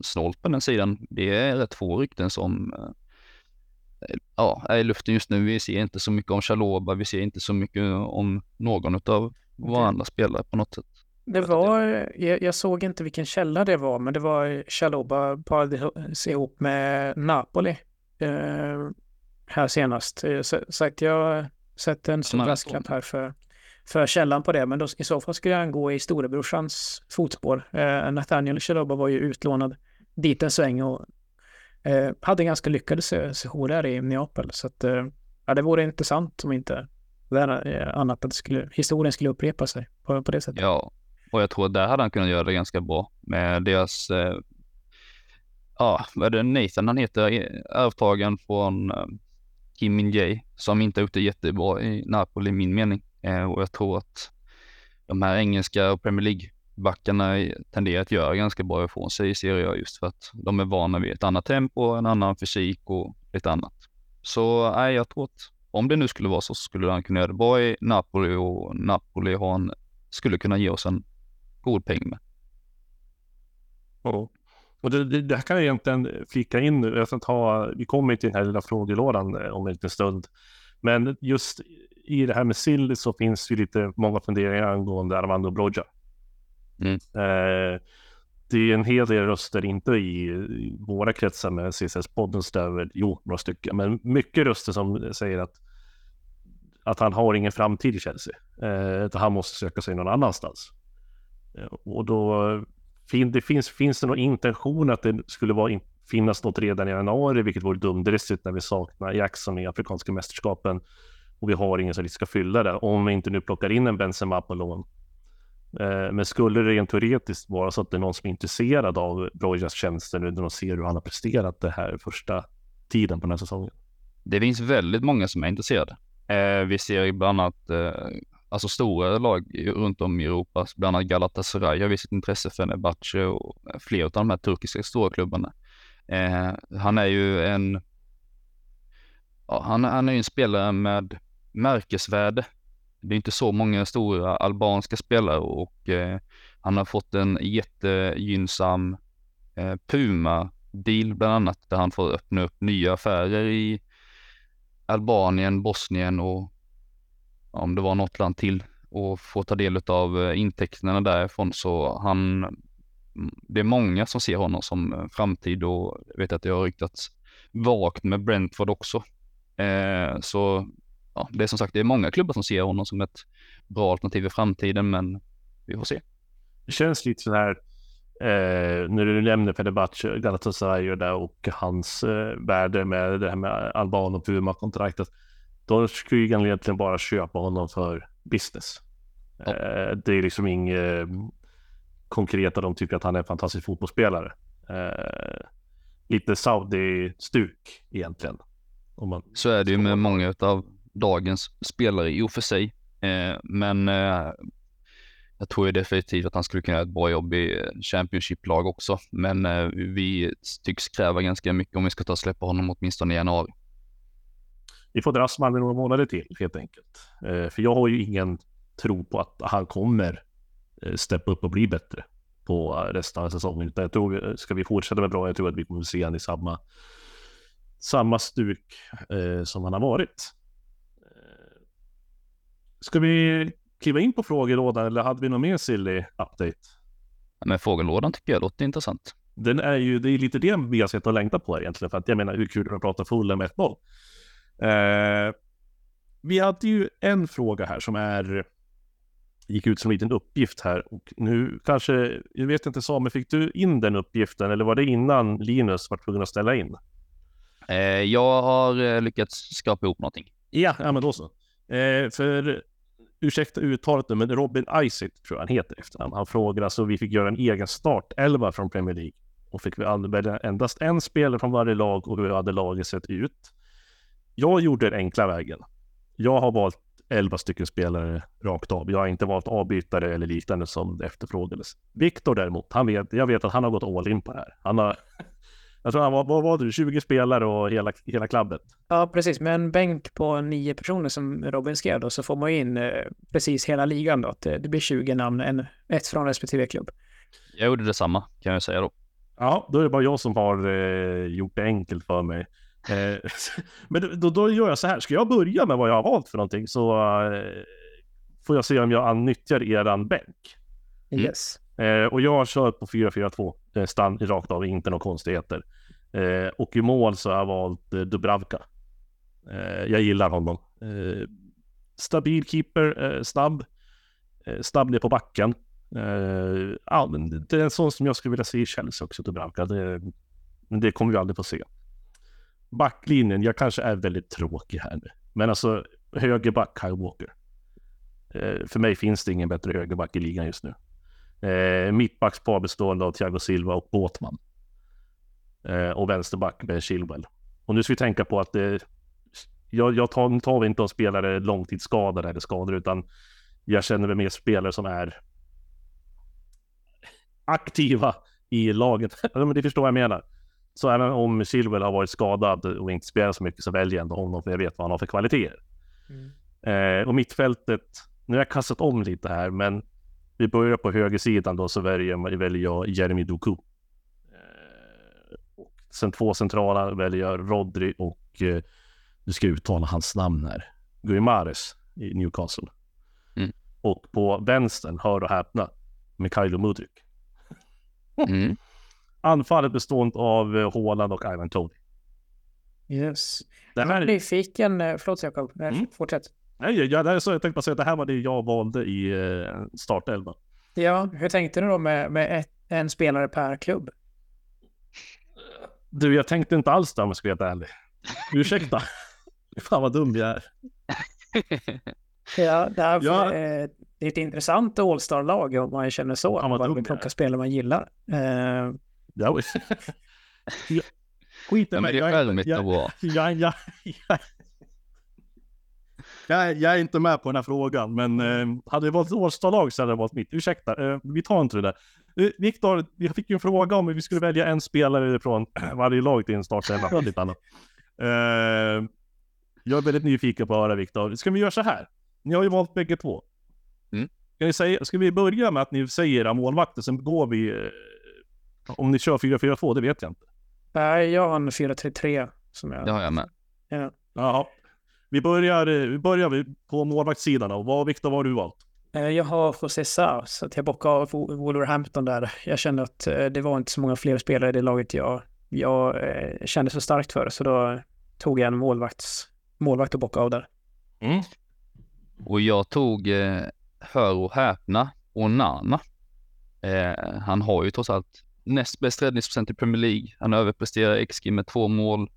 snålt på den sidan. Det är rätt få rykten som eh, ja, är i luften just nu. Vi ser inte så mycket om Chaloba, vi ser inte så mycket om någon av våra andra spelare på något sätt. Det var, jag, jag, såg inte vilken källa det var, men det var Chaloba parades ihop med Napoli eh, här senast. Så, så att jag sett en stor brasklapp här för, för källan på det, men då, i så fall skulle han gå i storebrorsans fotspår. Eh, Nathaniel Chaloba var ju utlånad dit en sväng och eh, hade ganska lyckade där i Neapel. Så att, eh, ja, det vore intressant om inte eh, annat att skulle, historien skulle upprepa sig på, på det sättet. Ja, och jag tror att där hade han kunnat göra det ganska bra med deras, eh, ja, vad är det, Nathan han heter, eh, övertagen från eh, Kim Min Jae, som inte har gjort det jättebra i Napoli i min mening. Eh, och jag tror att de här engelska och Premier League Backarna tenderar att göra ganska bra ifrån sig i Serie A just för att de är vana vid ett annat tempo, en annan fysik och lite annat. Så nej, jag tror att om det nu skulle vara så, så skulle han kunna göra det bra i Napoli och Napoli har skulle kunna ge oss en god peng med. Ja. Och det, det, det här kan jag egentligen flika in nu. Jag ta, vi kommer till den här lilla frågelådan eh, om en liten stund. Men just i det här med sill så finns ju lite många funderingar angående Armando Broja. Mm. Eh, det är en hel del röster, inte i, våra kretsar med CSS-podden, så jo, några stycken, men mycket röster som säger att, att han har ingen framtid i Chelsea. Eh, att han måste söka sig någon annanstans. Eh, och då fin, det finns, finns det någon intention att det skulle vara, finnas något redan i januari, vilket vore dumdristigt när vi saknar Jackson i Afrikanska mästerskapen och vi har ingen som ska fylla det, om vi inte nu plockar in en Benzema på lån. Eh, men skulle det rent teoretiskt vara så att det är någon som är intresserad av Brojas tjänster nu när de ser hur han har presterat det här första tiden på den här säsongen? Det finns väldigt många som är intresserade. Eh, vi ser bland annat eh, alltså stora lag runt om i Europa, bland annat Galatasaray har visat intresse för Nebace och flera av de här turkiska stora klubbarna. Eh, han är ju en ja, han, han är ju en spelare med märkesvärde. Det är inte så många stora albanska spelare och eh, han har fått en jättegynnsam eh, Puma-deal bland annat där han får öppna upp nya affärer i Albanien, Bosnien och om det var något land till och få ta del av eh, intäkterna därifrån så han mm, det är många som ser honom som eh, framtid och jag vet att det har ryktats vagt med Brentford också. Eh, så ja, det är som sagt, det är många klubbar som ser honom som ett bra alternativ i framtiden, men vi får se. Det känns lite så här, eh, när du nämner Fenerbahce, Galatasaray och, där och hans eh, värde med det här med Alban och Puma-kontraktet. Då skulle ju egentligen bara köpa honom för business. Ja. Eh, det är liksom inget eh, konkret att de tycker att han är en fantastisk fotbollsspelare. Eh, lite Saudi-stuk egentligen. Man... Så är det ju med många av dagens spelare i och för sig. Eh, men eh, jag tror ju definitivt att han skulle kunna göra ett bra jobb i eh, Championship-lag också. Men eh, vi tycks kräva ganska mycket om vi ska ta och släppa honom åtminstone i januari. Vi får dras med några månader till helt enkelt. Eh, för jag har ju ingen tro på att han kommer eh, steppa upp och bli bättre på resten av säsongen. Utan jag tror, ska vi fortsätta med bra, jag tror att vi kommer se honom i samma, samma stuk eh, som han har varit. Ska vi kliva in på frågelådan eller hade vi någon mer silly update? Men frågelådan tycker jag låter intressant. Den är ju, det är lite det vi har sett och längtat på egentligen, för att jag menar hur kul är det att prata fulla med 1-0? Eh, vi hade ju en fråga här som är gick ut som en liten uppgift här och nu kanske, jag vet inte Samuel, fick du in den uppgiften eller var det innan Linus var tvungen att ställa in? Eh, jag har eh, lyckats skapa ihop någonting. Ja, ja men då så. Eh, för ursäkta uttalet nu, men Robin Isitt tror jag han heter efternamn. Han frågar alltså, vi fick göra en egen startelva från Premier League och fick vi välja endast en spelare från varje lag och hur hade laget sett ut. Jag gjorde den enkla vägen. Jag har valt 11 stycken spelare rakt av. Jag har inte valt avbytare eller liknande som efterfrågades. Viktor däremot, han vet, jag vet att han har gått all in på det här. Han har jag tror han var, vad var det, 20 spelare och hela, hela klabbet. Ja, precis. Med en bänk på nio personer som Robin skrev då, så får man in eh, precis hela ligan då. Det, det blir 20 namn, en, ett från respektive klubb. Jag gjorde detsamma, kan jag säga då. Ja, då är det bara jag som har eh, gjort det enkelt för mig. Eh, men då, då gör jag så här, ska jag börja med vad jag har valt för någonting så eh, får jag se om jag nyttjar eran bänk. Yes. Eh, och jag har kört på 4-4-2, eh, stand rakt av, inte några konstigheter. Eh, och i mål så har jag valt eh, Dubravka. Eh, jag gillar honom. Eh, stabil keeper, eh, snabb. Eh, snabb ner på backen. Eh, ja, men det är en sån som jag skulle vilja se i Chelsea också, Dubravka. Det, men det kommer vi aldrig få se. Backlinjen, jag kanske är väldigt tråkig här nu. Men alltså, högerback Kyle Walker. Eh, för mig finns det ingen bättre högerback i ligan just nu. Eh, mittbackspar bestående av Thiago Silva och Båtman. Eh, och vänsterback med Chilwell. Och nu ska vi tänka på att det, jag, jag tar, nu tar vi inte om spelare långtidsskadade eller skadade, utan jag känner väl mer spelare som är aktiva i laget. Men det förstår vad jag menar. Så även om Chilwell har varit skadad och inte spelat så mycket så väljer jag ändå honom för jag vet vad han har för kvaliteter. Mm. Eh, och mittfältet, nu har jag kastat om lite här, men vi börjar på högersidan då så väljer, väljer jag Jeremy Doku. Eh, sen två centrala väljer jag Rodri och eh, du ska uttala hans namn här. Guimares i Newcastle. Mm. Och på vänstern, hör och häpna, Mikhailo Mudryk. Mm. Anfallet bestående av eh, Haaland och Ivan Tony. Yes. Det här... Jag är nyfiken, eh, förlåt Jakob, mm. fortsätt. Nej, jag, jag, jag tänkte bara säga att det här var det jag valde i eh, startelvan. Ja, hur tänkte du då med, med ett, en spelare per klubb? Du, jag tänkte inte alls det om jag ska vara ärlig. Ursäkta. Fan vad dum jag är. ja, det, här, ja. Eh, det är ett intressant All-star-lag om man känner så. Fan vad man plockar spelare man gillar. Eh, ja, Skit i mig. Jag, jag, jag, jag, jag, jag, jag är inte med på den här frågan, men eh, hade det varit Årstalag så hade det varit mitt. Ursäkta, eh, vi tar inte det där. Eh, Viktor, vi fick ju en fråga om vi skulle välja en spelare från varje lag till en startelva. lite annat. Eh, jag är väldigt nyfiken på att höra Viktor. Ska vi göra så här? Ni har ju valt bägge två. Mm. Ska, ni säga, ska vi börja med att ni säger era målvakter, sen går vi... Eh, om ni kör 4-4-2, det vet jag inte. Nej, jag har en 4-3-3 som jag... Det har jag med. Ja. Ja. Vi börjar, eh, vi börjar på målvaktssidan och vad Viktor, vad har du valt? Eh, jag har José Sá, så att jag bockar av Wolverhampton där. Jag kände att eh, det var inte så många fler spelare i det laget jag, jag kände så starkt för, så då tog jag en målvakts, målvakt och bockade av där. Mm. Och jag tog, hör och häpna, Onana. Eh, han har ju trots allt näst bäst räddningsprocent i Premier League. Han överpresterar XG med två mål,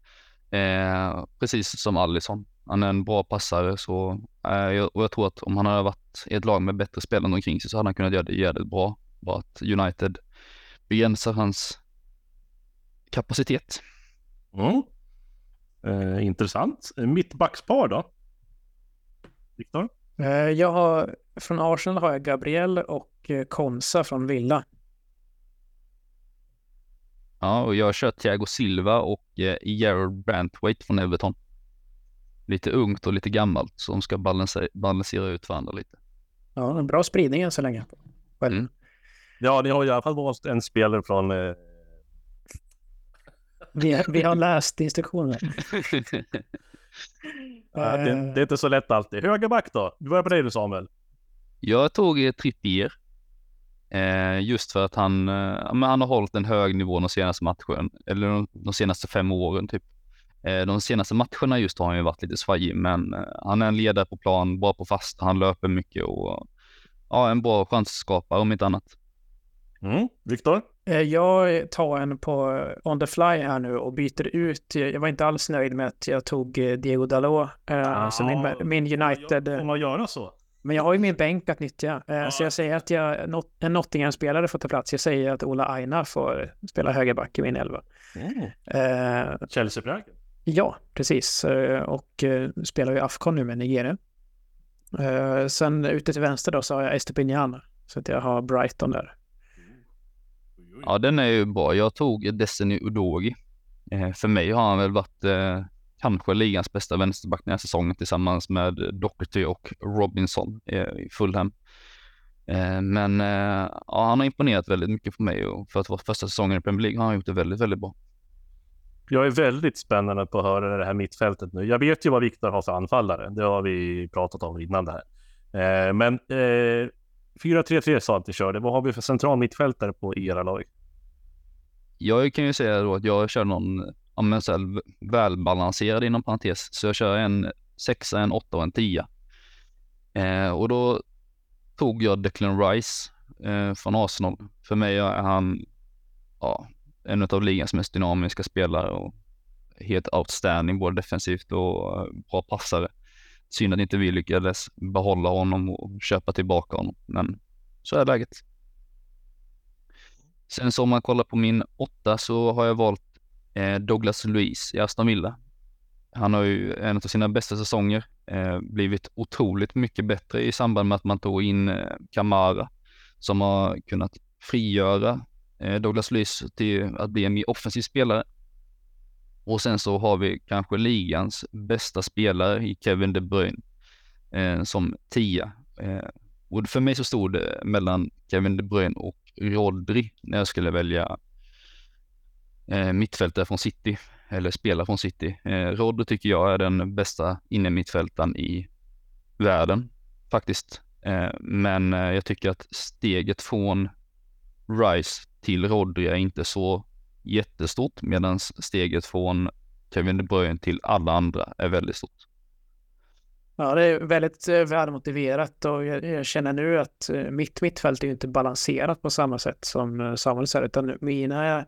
eh, precis som Allison. Han är en bra passare så, eh, och jag tror att om han hade varit i ett lag med bättre spelare omkring sig så hade han kunnat göra det jävligt bra. Bara att United begränsar hans kapacitet. Mm. Eh, intressant. Mittbackspar då? Viktor? Eh, jag har, från Arsenal har jag Gabriel och eh, Konsa från Villa. Ja, och jag har kört Thiago Silva och eh, Gerard Brantwaite från Everton. Lite ungt och lite gammalt som ska balansera, balansera ut varandra lite. Ja, en bra spridning än så länge. Mm. Ja, ni har i alla fall valt en spelare från... Eh... Vi, vi har läst instruktioner. ja, det, det, är inte så lätt alltid. Högerback då? Vi börjar på dig du Samuel. Jag tog eh, Trippier. Eh, just för att han, eh, han har hållit en hög nivå de senaste matcherna, eller de, de senaste fem åren typ. Eh, de senaste matcherna just har han ju varit lite svajig, men eh, han är en ledare på plan, bra på fasta, han löper mycket och ja, en bra chansskapare om inte annat. Mm. Viktor? Eh, jag tar en på on the fly här nu och byter ut. Jag var inte alls nöjd med att jag tog Diego Dalot. Ah, så min, min United... Får man göra så? Men jag har ju min bänk att nyttja. Ja. Så jag säger att jag, en Nottingham-spelare får ta plats. Jag säger att Ola Aina får spela högerback i min elva. Mm. Uh, Chelsea-prägen? Ja, precis. Eh, och eh, spelar ju Afcon nu med Nigeria. Eh, sen ute till vänster då så har jag Estepinian. Så att jag har Brighton där. Ja, den är ju bra. Jag tog Destiny Udogi. för mig har han väl varit kanske ligans bästa vänsterback den här säsongen tillsammans med Doherty och Robinson i Fulham. Men ja, han har imponerat väldigt mycket på mig och för att vara första säsongen i Premier League har han gjort det väldigt, väldigt bra. Jag är väldigt spännande på att höra det här mittfältet nu. Jag vet ju vad Viktor har för anfallare. Det har vi pratat om innan det här. Eh, men eh, 4-3-3 sa att ni körde. Vad har vi för central mittfältare på era lag? Jag kan ju säga då att jag kör någon ja, men så här, välbalanserad inom parentes. Så jag kör en sexa, en åtta och en tia. Eh, och då tog jag Declan Rice eh, från Arsenal. För mig är han ja, en av ligans mest dynamiska spelare och helt outstanding både defensivt och eh, bra passare. synd att inte vi lyckades behålla honom och köpa tillbaka honom. Men så är läget. Sen så om man kollar på min åtta så har jag valt eh, Douglas Luiz i Aston Villa. Han har ju en av sina bästa säsonger eh, blivit otroligt mycket bättre i samband med att man tog in Kamara som har kunnat frigöra Eh, Douglas Luiz till att bli en mer offensiv spelare. Och sen så har vi kanske ligans bästa spelare i Kevin De Bruyne eh, som tia. Eh, och för mig så stod det mellan Kevin De Bruyne och Rodri när jag skulle välja eh, mittfältare från City eller spelare från City. Eh, Rodri tycker jag är den bästa innermittfältaren i världen faktiskt. Eh, men eh, jag tycker att steget från Rice till Rodri är inte så jättestort medan steget från Kevin De Bruyne till alla andra är väldigt stort. Ja, det är väldigt eh, välmotiverat och jag, jag, känner nu att eh, mitt mittfält är inte balanserat på samma sätt som eh, Samuel säger, utan mina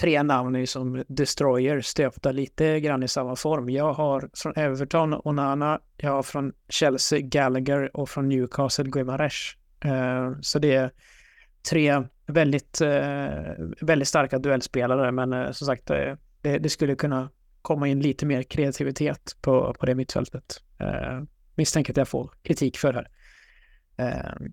tre namn är som destroyers, det är ofta lite grann i samma form. Jag har från Everton Onana, jag har från Chelsea Gallagher och från Newcastle Guimaraes. Så det är tre väldigt, väldigt starka duellspelare, men som sagt, det, det skulle kunna komma in lite mer kreativitet på, på det mittfältet. Eh, misstänker att jag får kritik för det här. Eh,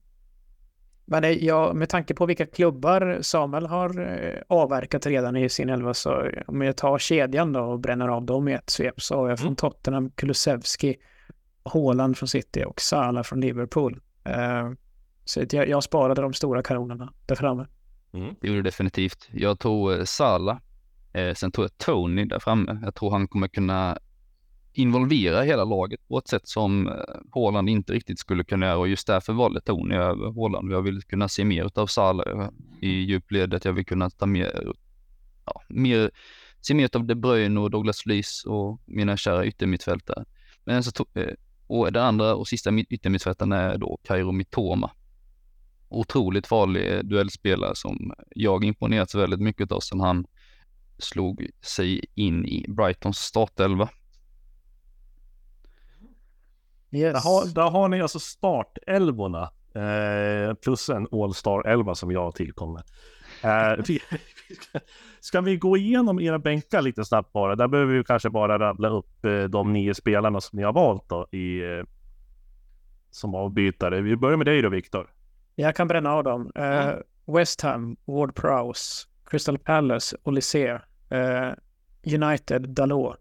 men jag, med tanke på vilka klubbar Samuel har eh, avverkat redan i sin elva så om jag tar kedjan då och bränner av dem i ett svep så har jag från mm. Tottenham Kulusevski, Haaland från City och Salah från Liverpool. Eh, så jag, jag sparade de stora kanonerna där framme. Mm. Det gjorde definitivt. Jag tog eh, Sala. Salah Eh, sen tog jag Tony där framme. Jag tror han kommer kunna involvera hela laget på ett sätt som eh, Håland inte riktigt skulle kunna göra och just därför valde Tony över Håland. Jag vill kunna se mer av Salah i djupledet. Jag vill kunna ta mer, ja, mer, se mer av De Bruyne och Douglas Luiz och mina kära yttermittfältare. Men så tog, eh, och den andra och sista yttermittfältaren är då Kairo Mitoma. Otroligt farlig duellspelare som jag imponerats väldigt mycket av sen han slog sig in i Brightons startelva. Yes. Där, har, där har ni alltså startelvorna eh, plus en All-star-elva som jag tillkommer. Eh, ska vi gå igenom era bänkar lite snabbt bara? Där behöver vi kanske bara rabbla upp eh, de nio spelarna som ni har valt då i, eh, som avbytare. Vi börjar med dig då, Viktor. Jag kan bränna av dem. Mm. West Ham, Ward Prowse, Crystal Palace, Olysee, eh, United, Dalot.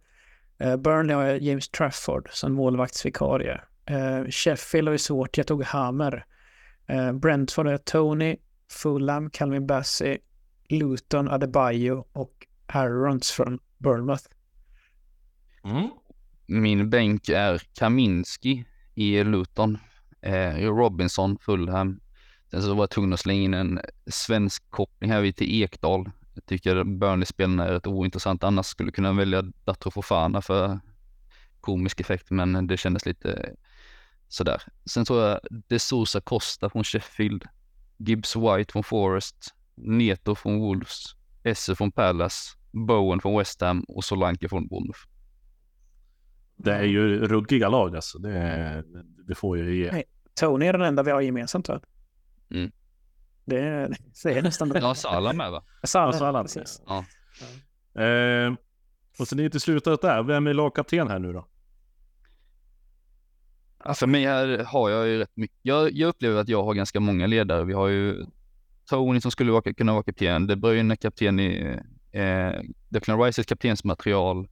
Eh, Burnley har James Trafford som målvaktsvikarie. Eh, Sheffield har ju svårt, jag tog Hammer. Eh, Brentford har Tony, Fulham, Calvin Bassey, Luton, Adebayo och Aarons från Bournemouth. Mm. Min bänk är Kaminski i Luton, eh, Robinson, Fulham, Sen så var jag tvungen att slänga in en svensk koppling här vid till Ekdal. Jag tycker Burnley-spelarna är rätt ointressant. Annars skulle jag kunna välja Datro Fofana för komisk effekt, men det kändes lite sådär. Sen tror jag De Sousa Costa från Sheffield, Gibbs White från Forest, Neto från Wolves, Esse från Palace, Bowen från West Ham och Solanke från Bournemouth. Det är ju ruggiga lag alltså. Det, det får ju ge. Tony är den enda vi har gemensamt va? Mm. Det, är, det är nästan bra. Ja, Salah med va? Salah, Salah precis. Ja. ja. Eh, och så ni inte slutat där. Vem är lagkapten här nu då? Ja, för mig här har jag ju rätt mycket. Jag, jag upplever att jag har ganska många ledare. Vi har ju Tony som skulle vara, kunna vara kapten. De Bruyne kapten i eh, Declan Rice är kaptensmaterial.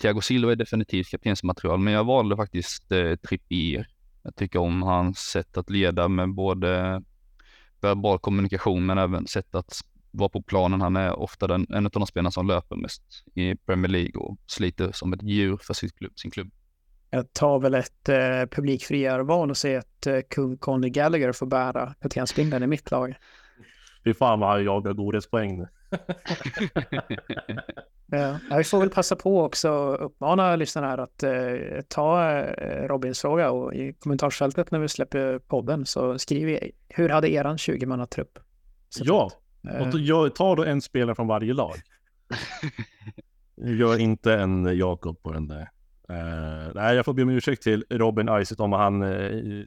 Thiago Silva är definitivt kaptensmaterial, men jag valde faktiskt eh, Trippier. Jag tycker om hans sätt att leda med både verbal kommunikation men även sätt att vara på planen. Han är ofta den, en av de spelarna som löper mest i Premier League och sliter som ett djur för sitt klubb, sin klubb. Jag tar väl ett eh, publikfriarval och säger att eh, kung Conny Gallagher får bära kaptensbindeln i mitt lag. Fy fan vad han jagar godispoäng nu. Ja, vi får väl passa på också att uppmana lyssnarna här att eh, ta eh, Robins fråga och i kommentarsfältet när vi släpper podden så skriver hur hade eran 20-mannatrupp Ja, och eh. jag tar då en spelare från varje lag. Gör inte en Jakob på den där Uh, nej, jag får be om ursäkt till Robin Isaac om han uh,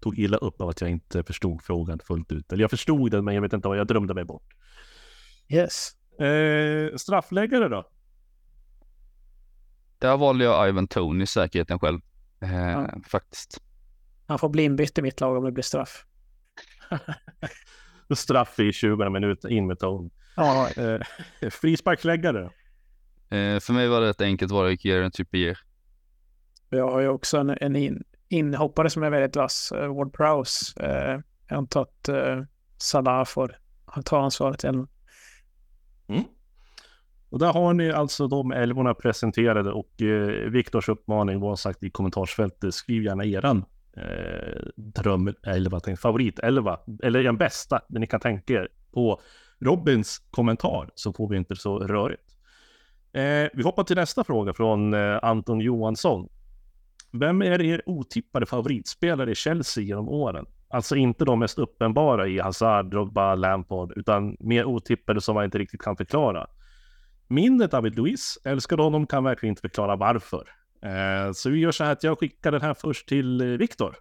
tog illa upp av att jag inte förstod frågan fullt ut. Eller jag förstod den, men jag vet inte vad jag drömde mig bort. Yes. Uh, straffläggare då? Där valde jag Ivan Tony, säkerheten själv. Ja. Faktiskt. Han får bli inbytt i mitt lag om det blir straff. straff i 20 minuter in med Tony. Ja. Frisparksläggare? Eh, för mig var det ett enkelt val, Kieran Trippier. Jag har ju också en, en in, inhoppare som är väldigt vass, uh, Ward Prowse. Uh, jag antar att uh, Salah får ta ansvaret igen. Mm. Och där har ni alltså de älvorna presenterade och eh, Viktors uppmaning var sagt i kommentarsfältet. Skriv gärna eran eh, dröm elva, favorit elva eller den bästa, det ni kan tänka er på Robins kommentar så får vi inte så rörigt. Eh, vi hoppar till nästa fråga från eh, Anton Johansson. Vem är er otippade favoritspelare i Chelsea genom åren? Alltså inte de mest uppenbara i Hazard, Drogba, Lampard, utan mer otippade som man inte riktigt kan förklara. Minnet David Luiz, älskar honom, kan verkligen inte förklara varför. Eh, så vi gör så här att jag skickar den här först till eh, Viktor.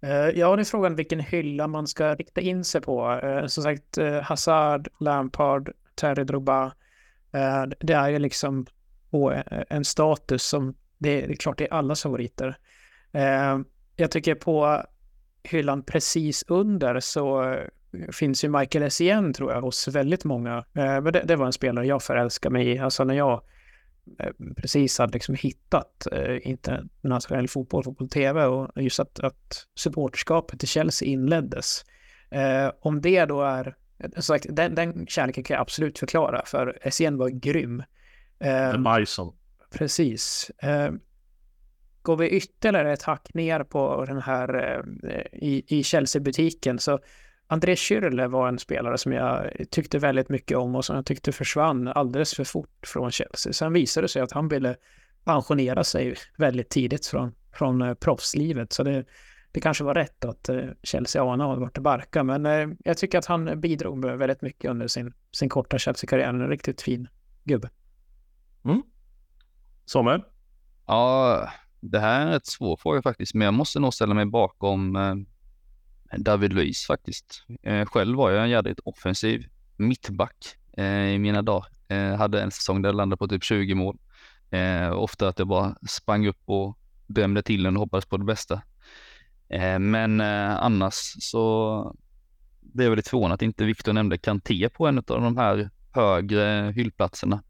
Eh, ja, det är frågan vilken hylla man ska rikta in sig på. Eh, som sagt, Hazard, Lampard, Terry Drogba. Det är ju liksom på en status som det är, klart det är allas favoriter. Jag tycker på hyllan precis under så finns ju Michael Essien tror jag hos väldigt många. Men det, det var en spelare jag förälskade mig i. Alltså när jag Eh, precis hade liksom hittat eh, internationell fotboll, fotboll-tv och just att, att supporterskapet till Chelsea inleddes. Eh, om det då är, som sagt, den, den kärleken kan jag absolut förklara för Essien var grym. Eh, Bison. Precis. Går vi ytterligare ett hack ner på den här eh, i, i Chelsea-butiken så André Schürrle var en spelare som jag tyckte väldigt mycket om och som jag tyckte försvann alldeles för fort från Chelsea. Sen visade det sig att han ville pensionera sig väldigt tidigt från, från eh, proffslivet. Så det, det kanske var rätt att eh, Chelsea anade vart det barka. Men eh, jag tycker att han bidrog väldigt mycket under sin, sin korta Chelsea-karriär. En riktigt fin gubbe. Mm. Sommer? Ja, det här är ett svår fråga faktiskt, men jag måste nog ställa mig bakom eh, David Luiz faktiskt. Eh, själv var jag en jävligt offensiv mittback eh, i mina dagar. Jag hade en säsong där jag landade på typ 20 mål. ofta att jag bara sprang upp och drämde till den och hoppades på det bästa. men annars så blev jag lite förvånad att inte Viktor nämnde Kanté på en av de här högre hyllplatserna.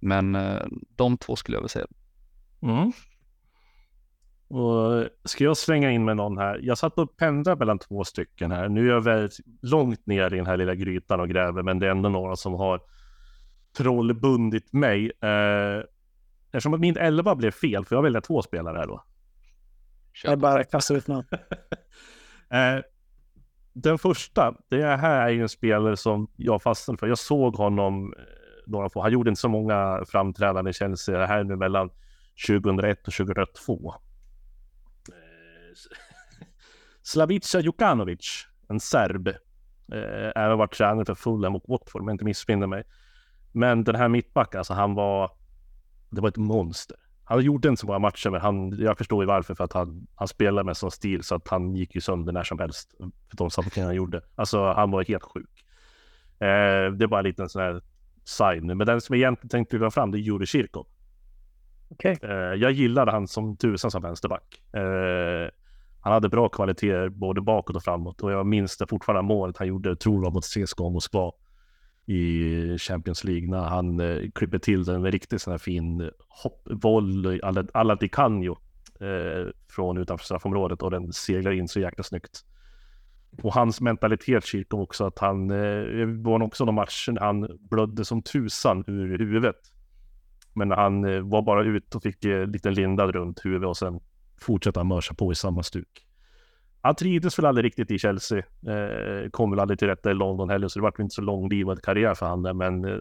men de två skulle jag väl säga. Mm. Och ska jag svänga in med någon här? Jag satt och pendlade mellan två stycken här. Nu är jag väldigt långt ner i den här lilla grytan och gräver, men det är ändå några som har trollbundit mig. Eh, eftersom min 11 blev fel, för jag välja två spelare här då. Jag bara kastar ut namn. eh, den första, det här är ju en spelare som jag fastnade för. Jag såg honom eh, några få. Han gjorde inte så många framträdanden i Chelsea. Det här är nu mellan 2001 och 2002. Slavica Jukanovic, en serb, eh, även varit tränare för Fulham och Watford om jag inte missminner mig. Men den här mittbacken, alltså han var, det var ett monster. Han gjorde inte så många matcher, men han, jag förstår ju varför, för att han, han spelade med sån stil så att han gick ju sönder när som helst för de saker han gjorde. Alltså han var helt sjuk. Eh, det var en liten sån här side nu, men den som jag egentligen tänkte lyfta fram, det är Juri Kirkov. Okay. Eh, jag gillade han som tusan som vänsterback. Eh, han hade bra kvaliteter både bakåt och framåt och jag minns det fortfarande målet han gjorde, tror jag, mot CSKA Moskva i Champions League när han eh, klipper till den med riktigt sån här fin hoppvolley, alla, alla di Canio eh, från utanför straffområdet och den seglar in så jäkla snyggt. Och hans mentalitet Kirkom också att han, eh, var också någon match när han blödde som tusan ur huvudet. Men han eh, var bara ut och fick eh, lite lindad runt huvudet och sen fortsätta mörsa på i samma stuk. Han trivdes väl aldrig riktigt i Chelsea. Eh, kom väl aldrig till rätta i London heller, så det var inte så långlivad karriär för honom. Men eh,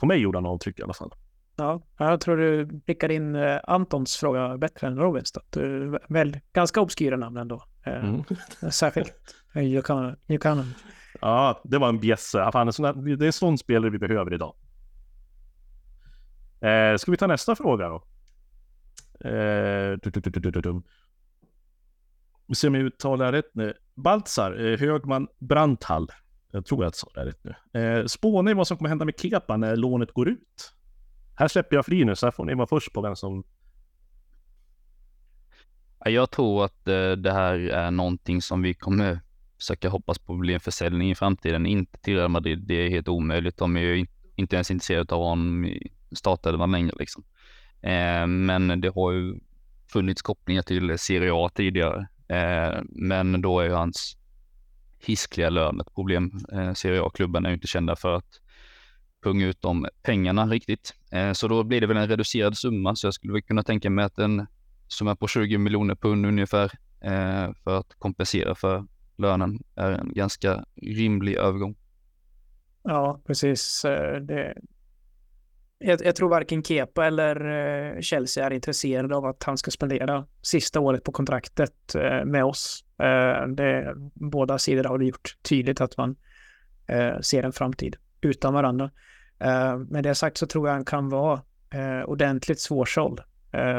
på mig gjorde han avtryck i alla fall. Ja, jag tror du prickar in eh, Antons fråga bättre än Robins. Du väl ganska obskyra namn ändå. Mm. Särskilt Jukanen. Ja, det var en bjässe. Det är en sån spelare vi behöver idag. Eh, ska vi ta nästa fråga då? Eh, du, du, du, du, du, du. Vi ser om jag uttalar rätt nu. Baltzar, eh, Högman-Branthall. Jag tror jag sa det rätt nu. Eh, spåna i vad som kommer hända med Kepa när lånet går ut. Här släpper jag fri nu, så här får ni vara först på vem som... Jag tror att eh, det här är någonting som vi kommer försöka hoppas på blir en försäljning i framtiden. Inte till Real Madrid, det är helt omöjligt. De är ju inte ens intresserade av honom i startelvan längre liksom. Eh, men det har ju funnits kopplingar till Serie A tidigare. Eh, men då är ju hans hiskliga lön ett problem. Eh, Serie A-klubben är ju inte kända för att punga ut de pengarna riktigt. Eh, så då blir det väl en reducerad summa, så jag skulle väl kunna tänka mig att en summa på 20 miljoner pund ungefär eh, för att kompensera för lönen är en ganska rimlig övergång. Ja, precis. Eh, det... Jag, jag tror varken Kepa eller eh, Chelsea är intresserade av att han ska spendera sista året på kontraktet eh, med oss. Eh, det, båda sidor har gjort tydligt att man eh, ser en framtid utan varandra. Eh, med det sagt så tror jag han kan vara ordentligt svårsåld.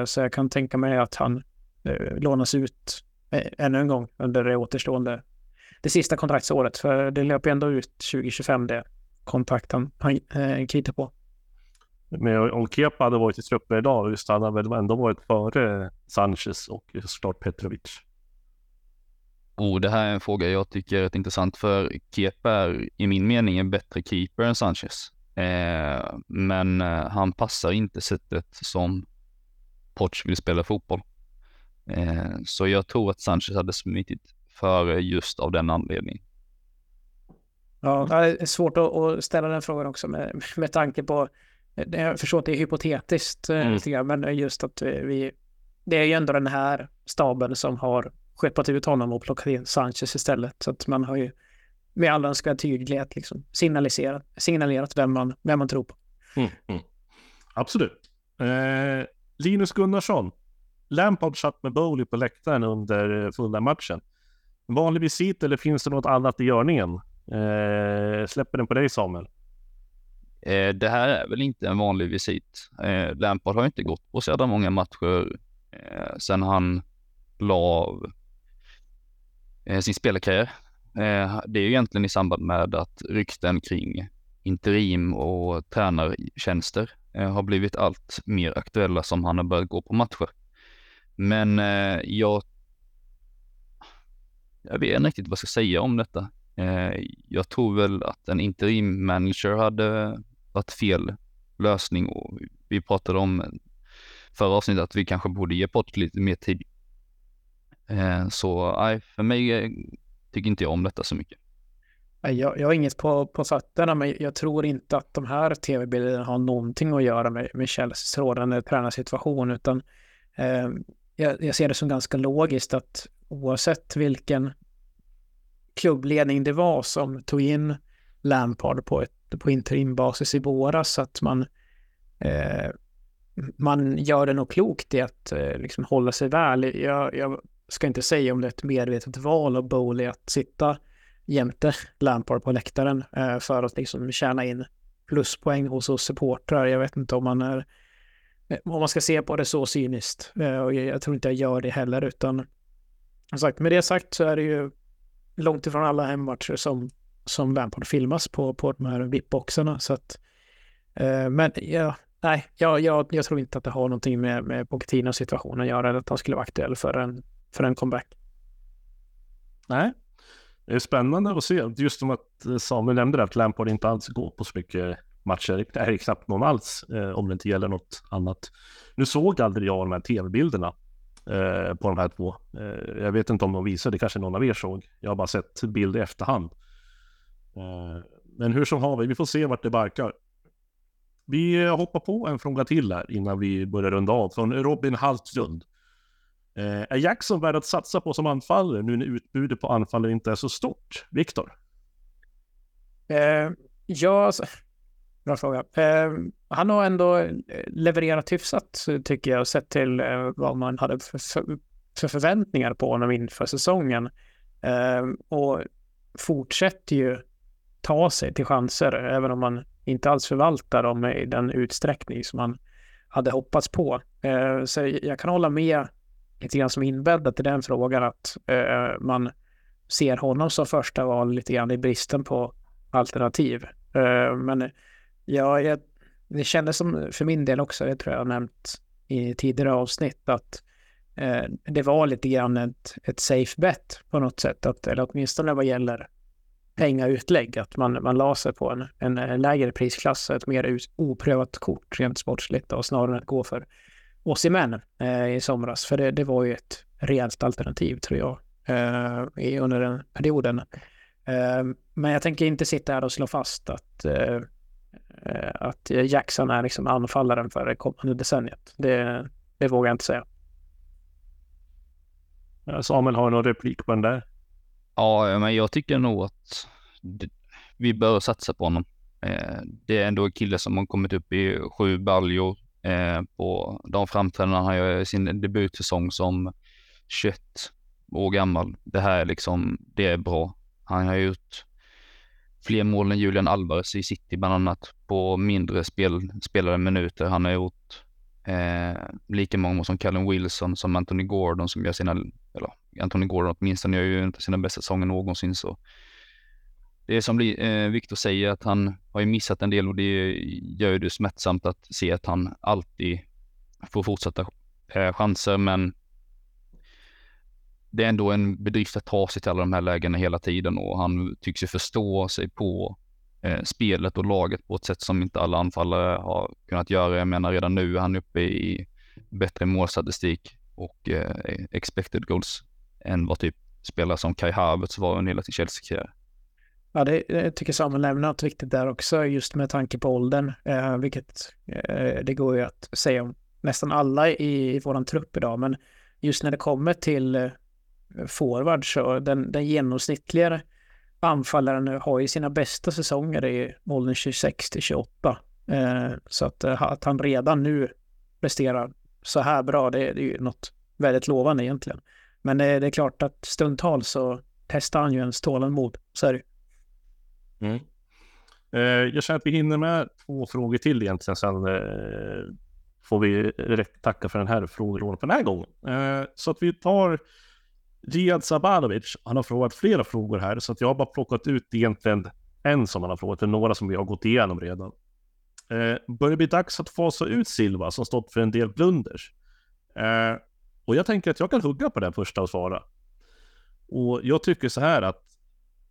Så jag kan tänka mig att han lånas ut ännu en gång under det återstående, det sista kontraktsåret. För det löper ändå ut 2025 det kontrakt han, han kritar på. Men om Kepa hade varit i truppen idag, just han hade väl ändå varit före Sanchez och såklart Petrovic. Oh, det här är en fråga jag tycker är rätt intressant för Kepa är i min mening en bättre keeper än Sanchez. Eh, men eh, han passar inte sättet som Poch vill spela fotboll. Eh, så jag tror att Sanchez hade smitit före just av den anledningen. Ja, det är svårt att ställa den frågan också med, med tanke på jag förstår att det är hypotetiskt, eh, mm. men just att vi... Det är ju ändå den här staben som har skeppat ut honom och plockat in Sanchez istället. Så att man har ju med all önskvärd tydlighet liksom signaliserat, signalerat vem man, vem man tror på. Mm, mm. Absolut. Eh, Linus Gunnarsson. Lampard satt med Bowley på läktaren under eh, fulla matchen. Vanlig visit eller finns det något annat i görningen? Eh, släpper den på dig Samuel. Eh, det här är väl inte en vanlig visit. Eh, Lampard har inte gått på så många matcher eh, sen han la av eh, sin spelarkarriär. Eh, det är ju egentligen i samband med att rykten kring interim och tränartjänster eh, har blivit allt mer aktuella som han har börjat gå på matcher. Men eh, jag jag vet inte riktigt vad jag ska säga om detta. Eh, jag tror väl att en interim manager hade varit fel lösning och vi pratade om förra avsnittet att vi kanske borde ge bort lite mer tid. Eh, så nej, för mig eh, tycker inte jag om detta så mycket. Jag, jag har inget på, på fötterna, men jag tror inte att de här tv-bilderna har någonting att göra med, med Chelseas rådande tränarsituation, utan eh, jag, jag, ser det som ganska logiskt att oavsett vilken klubbledning det var som tog in Lampard på, ett, på interimbasis i våras, så att man, eh, man gör det nog klokt i att eh, liksom hålla sig väl. Jag, jag, ska inte säga om det är ett medvetet val av Bowley att sitta jämte Lampard på läktaren eh, för att liksom tjäna in pluspoäng hos oss supportrar. Jag vet inte om man är eh, om man ska se på det så cyniskt. Eh, och jag tror inte jag gör det heller, utan som sagt, med det sagt så är det ju långt ifrån alla hemmatcher som, som Lampard filmas på, på de här VIP-boxarna. Så att, eh, men ja, nej, jag, jag, jag tror inte att det har någonting med, med Pochettinos situation att göra, eller att han skulle vara aktuell för en, för en comeback. Nej, det är spännande att se. Just som att eh, Samuel nämnde att Lampard inte alls går på så mycket matcher. Det är knappt någon alls eh, om det inte gäller något annat. Nu såg aldrig jag de här tv-bilderna Eh, på de här två. Eh, jag vet inte om de visade, kanske någon av er såg. Jag har bara sett bild i efterhand. Eh, men hur som haver, vi får se vart det barkar. Vi hoppar på en fråga till här innan vi börjar runda av. Från Robin Haltlund. Eh, är Jackson värd att satsa på som anfallare nu när utbudet på anfallare inte är så stort? Viktor? Eh, ja, alltså, Bra fråga. Eh, han har ändå eh, levererat hyfsat tycker jag, sett till eh, vad man hade för, för, för, förväntningar på honom inför säsongen. Eh, och fortsätter ju ta sig till chanser, även om man inte alls förvaltar dem i den utsträckning som man hade hoppats på. Eh, så jag kan hålla med lite grann som inbäddat i den frågan att eh, man ser honom som första val lite grann i bristen på alternativ. Eh, men ja, jag, det kändes som för min del också, det tror jag har nämnt i tidigare avsnitt, att eh, det var lite grann ett, ett safe bet på något sätt, att, eller åtminstone vad gäller pengautlägg, att man, man la sig på en, en, en lägre prisklass, ett mer oprövat kort rent sportsligt och snarare än att gå för Osimhen eh, i somras. För det, det var ju ett rejält alternativ tror jag eh, under den perioden. Eh, men jag tänker inte sitta här och slå fast att, eh, eh, att Jackson är liksom anfallaren för det kommande decenniet. Det, det vågar jag inte säga. Samuel, har någon replik på den där? Ja, men jag tycker nog att vi bör satsa på honom. Eh, det är ändå en kille som har kommit upp i sju baljor eh, på de framträdanden han gör i sin debutsäsong som 21 år gammal. Det här är liksom, det är bra. Han har gjort fler mål än Julian Alvarez i City bland annat på mindre spel, spelade minuter. Han har gjort eh, lika många mål som Callum Wilson som Anthony Gordon som gör sina, eller Anthony Gordon åtminstone gör ju inte sina bästa säsonger någonsin så det är som eh, Viktor säger att han har ju missat en del och det gör ju det smärtsamt att se att han alltid får fortsätta eh, chanser men det är ändå en bedrift att ta sig till alla de här lägena hela tiden och han tycks ju förstå sig på eh, spelet och laget på ett sätt som inte alla anfallare har kunnat göra. Jag menar redan nu är han uppe i bättre målstatistik och eh, expected goals än vad typ spelare som Kai Havertz var under hela sin Chelsea-karriär. Ja, det, eh, jag tycker Samuel nämner något viktigt där också, just med tanke på åldern, eh, vilket eh, det går ju att säga om nästan alla i, i våran trupp idag, men just när det kommer till eh, forward så den, den genomsnittliga anfallaren har ju sina bästa säsonger i åldern 26 till 28. Eh, så att, eh, att han redan nu presterar så här bra, det, det är ju något väldigt lovande egentligen. Men det, det är klart att stundtals så testar han ju ens tålamod, så är det mm. eh, Jag känner att vi hinner med två frågor till egentligen, sen eh, får vi tacka för den här frågelådan för den här gången. Eh, så att vi tar Riyad Sabanovic, han har frågat flera frågor här, så att jag har bara plockat ut egentligen en som han har frågat, eller några som vi har gått igenom redan. Eh, börjar det bli dags att fasa ut Silva som stått för en del blunders? Eh, och jag tänker att jag kan hugga på den första och svara. Och jag tycker så här att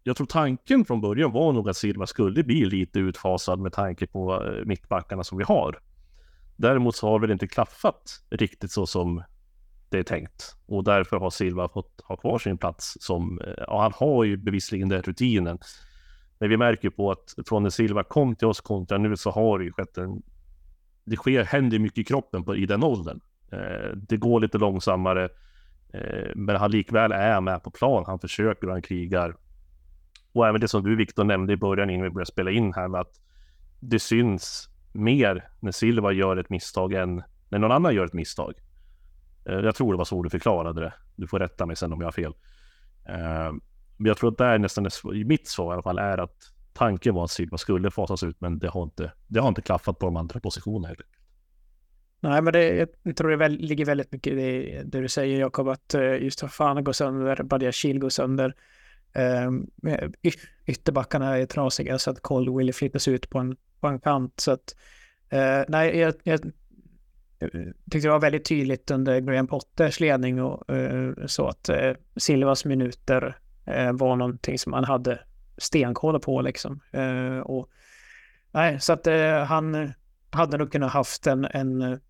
jag tror tanken från början var nog att Silva skulle bli lite utfasad med tanke på eh, mittbackarna som vi har. Däremot så har väl inte klaffat riktigt så som det är tänkt. Och därför har Silva fått ha kvar sin plats som, eh, ja han har ju bevisligen den rutinen. Men vi märker på att från när Silva kom till oss kontra nu så har det ju skett en, det sker, händer mycket i kroppen på, i den åldern. Eh, det går lite långsammare, eh, men han likväl är med på plan. Han försöker och han krigar. Och även det som du Viktor nämnde i början innan vi började spela in här med att det syns mer när Silva gör ett misstag än när någon annan gör ett misstag. Eh, jag tror det var så du förklarade det. Du får rätta mig sen om jag har fel. Eh, men jag tror att det är nästan mitt svar i alla fall är att tanken var att Silva skulle fasas ut, men det har inte, det har inte klaffat på de andra positionerna heller. Nej, men det, jag tror det väl, ligger väldigt mycket i det, det du säger Jakob, att eh, just Fafana går sönder, Badiashil går sönder. Um, ytterbackarna är trasiga så att Colwell flyttas ut på en, på en kant. Så att, uh, nej, jag, jag Eh, tyckte det var väldigt tydligt under Graham Potters ledning och eh, så att eh, Silvas minuter eh, var någonting som han hade stenkoll på liksom. Eh, och, nej, så att han hade nog kunnat haft en, en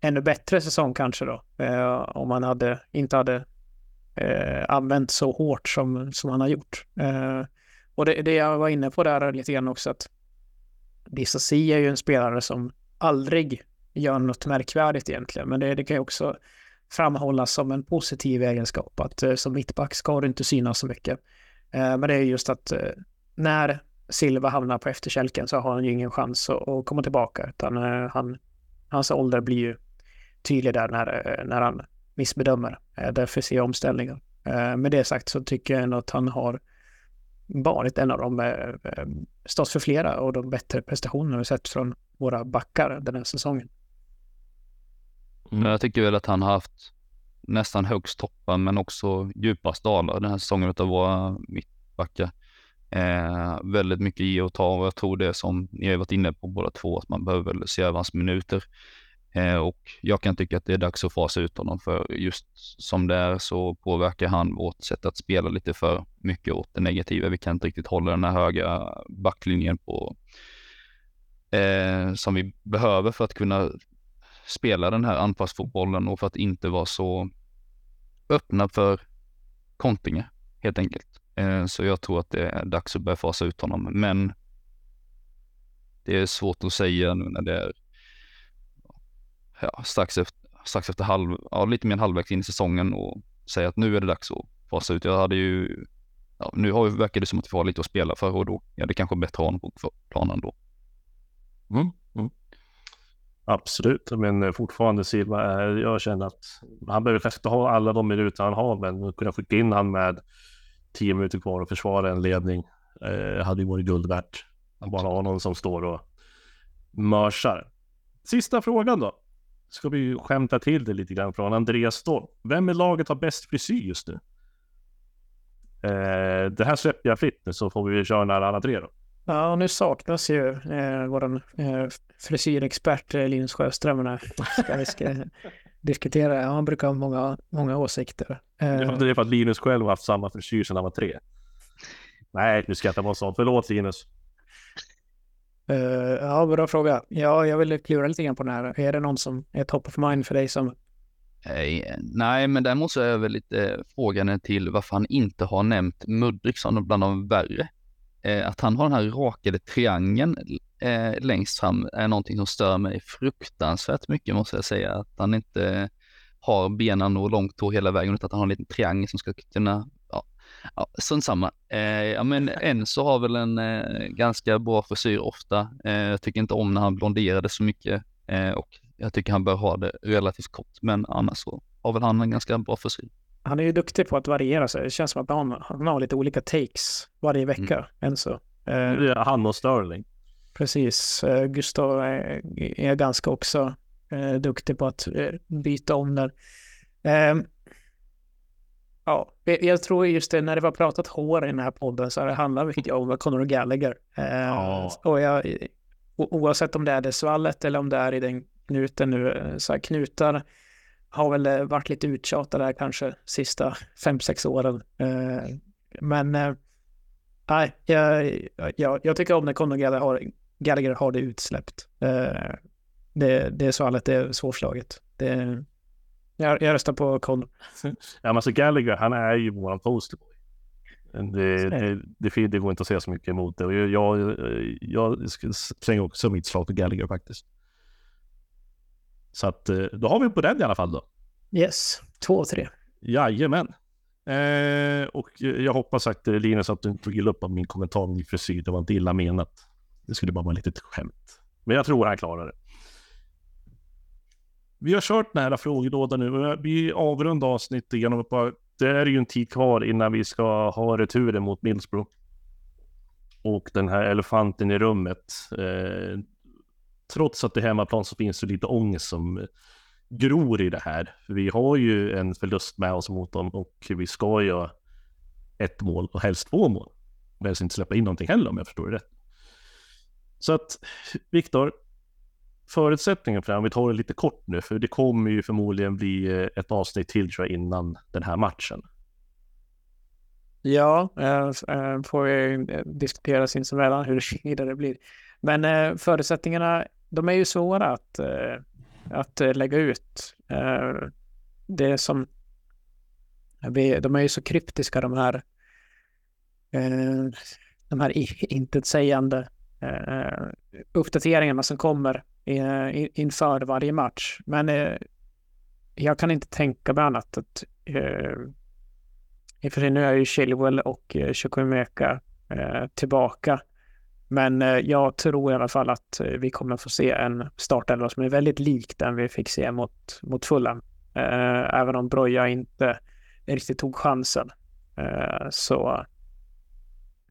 ännu bättre säsong kanske då. Eh, om han hade, inte hade eh, använt så hårt som, som han har gjort. Eh, och det, det jag var inne på där lite grann också att Dissasi är ju en spelare som aldrig gör något märkvärdigt egentligen. Men det, det kan ju också framhållas som en positiv egenskap. Att eh, som mittback ska du inte synas så mycket. Eh, men det är just att eh, när Silva hamnar på efterkälken så har han ju ingen chans att, att komma tillbaka. Utan eh, han, hans ålder blir ju tydlig där när, eh, när han missbedömer. Eh, därför ser jag omställningen. Eh, med det sagt så tycker jag ändå att han har varit en av de, eh, eh, stått för flera och de bättre prestationerna vi sett från våra backar den här säsongen. Mm. Jag tycker väl att han har haft nästan högst toppar men också djupast dalar den här säsongen av våra mittbackar. Eh, väldigt mycket ge och ta och jag tror det som ni har varit inne på båda två att man behöver väl se över hans minuter. Eh, och jag kan tycka att det är dags att fasa ut honom för just som det är så påverkar han vårt sätt att spela lite för mycket åt det negativa. Vi kan inte riktigt hålla den här höga backlinjen på eh, som vi behöver för att kunna spela den här anfallsfotbollen och för att inte vara så öppna för kontringar helt enkelt. Eh, så jag tror att det är dags att börja fasa ut honom. Men det är svårt att säga nu när det är ja, strax, efter, strax efter halv, ja, lite mer än halvvägs in i säsongen och säga att nu är det dags att fasa ut. Jag hade ju, ja, nu har, verkar det som att vi har lite att spela för och då är det kanske bättre att ha honom på planen då. Mm. Absolut, men fortfarande Silva, jag känner att han behöver kanske inte ha alla de minuter han har, men kunna skicka in han med tio minuter kvar och försvara en ledning eh, hade ju varit guld värt. Att bara ha någon som står och mörsar. Sista frågan då. Ska vi skämta till det lite grann från Andreas då. Vem i laget har bäst frisyr just nu? Eh, det här släpper jag fritt nu så får vi köra när alla tre då. Ja, nu saknas ju eh, vår eh, frisyrexpert eh, Linus Sjöström när vi ska diskutera. Ja, han brukar ha många, många åsikter. Eh, det är för att Linus själv har haft samma frisyr sedan han var tre. Nej, nu skrattar man sånt. Förlåt Linus. Uh, ja, bra fråga. Ja, jag vill klura lite grann på den här. Är det någon som är top of mind för dig som... Nej, nej men däremot så är jag väl lite frågande till varför han inte har nämnt Mudrik som bland de värre. Eh, att han har den här rakade triangeln eh, längst fram är någonting som stör mig fruktansvärt mycket måste jag säga. Att han inte har benen och långt hår hela vägen utan att han har en liten triangel som ska kunna ja, sånt samma. Eh, ja, men Enzo har väl en eh, ganska bra frisyr ofta. Eh, jag tycker inte om när han blonderade så mycket eh, och jag tycker han bör ha det relativt kort. Men annars så har väl han en ganska bra frisyr. Han är ju duktig på att variera sig. Det känns som att han, han har lite olika takes varje vecka, mm. Enzo. Eh, han och Sterling. Precis. Eh, Gustav är, är ganska också eh, duktig på att byta om där. Eh, ja, jag tror just det, när det var pratat hår i den här podden så har det handlat mycket om Conor Gallagher. Ja. Och jag, oavsett om det är det svallet eller om det är i den knuten nu, så här knutar har väl varit lite uttjatad där kanske sista fem sex åren. Men nej, jag, jag, jag tycker om när Conor Gallagher har, Gallagher har det utsläppt. Det, det svallet det är svårslaget. Det, jag, jag röstar på Conor. ja, men alltså Gallagher, han är ju våran posterboy. Det, det, det, det, går inte att säga så mycket emot det. Och jag, jag, jag slänger också mitt slag på Gallagher faktiskt. Så att eh, då har vi på den i alla fall då. Yes, två och tre. Jajamän. Eh, och jag hoppas att eh, Linus att du inte tog illa upp av min kommentar om min frisyr. Det var inte illa menat. Det skulle bara vara ett litet skämt. Men jag tror han klarar det. Vi har kört nära frågelådan nu. Vi avrundar avsnittet genom att bara... Det är ju en tid kvar innan vi ska ha returen mot Millsbro. Och den här elefanten i rummet. Eh, trots att det är hemmaplan så finns det lite ångest som eh, gror i det här. Vi har ju en förlust med oss mot dem och vi ska ju ett mål och helst två mål. Men helst inte släppa in någonting heller om jag förstår det rätt. Så att Viktor, förutsättningen för det, här, om vi tar det lite kort nu, för det kommer ju förmodligen bli eh, ett avsnitt till tror jag innan den här matchen. Ja, äh, får vi diskutera sinsemellan hur det blir. Men äh, förutsättningarna, de är ju svåra att, eh, att eh, lägga ut. Eh, det är som, de är ju så kryptiska de här, de här intetsägande uppdateringarna som kommer inför varje match. Men jag kan inte tänka mig annat att i och för sig nu är ju Chilwell och Chukwemeka tillbaka. Men eh, jag tror i alla fall att eh, vi kommer att få se en startelva som är väldigt lik den vi fick se mot, mot Fulham. Eh, även om Broja inte riktigt tog chansen. Så,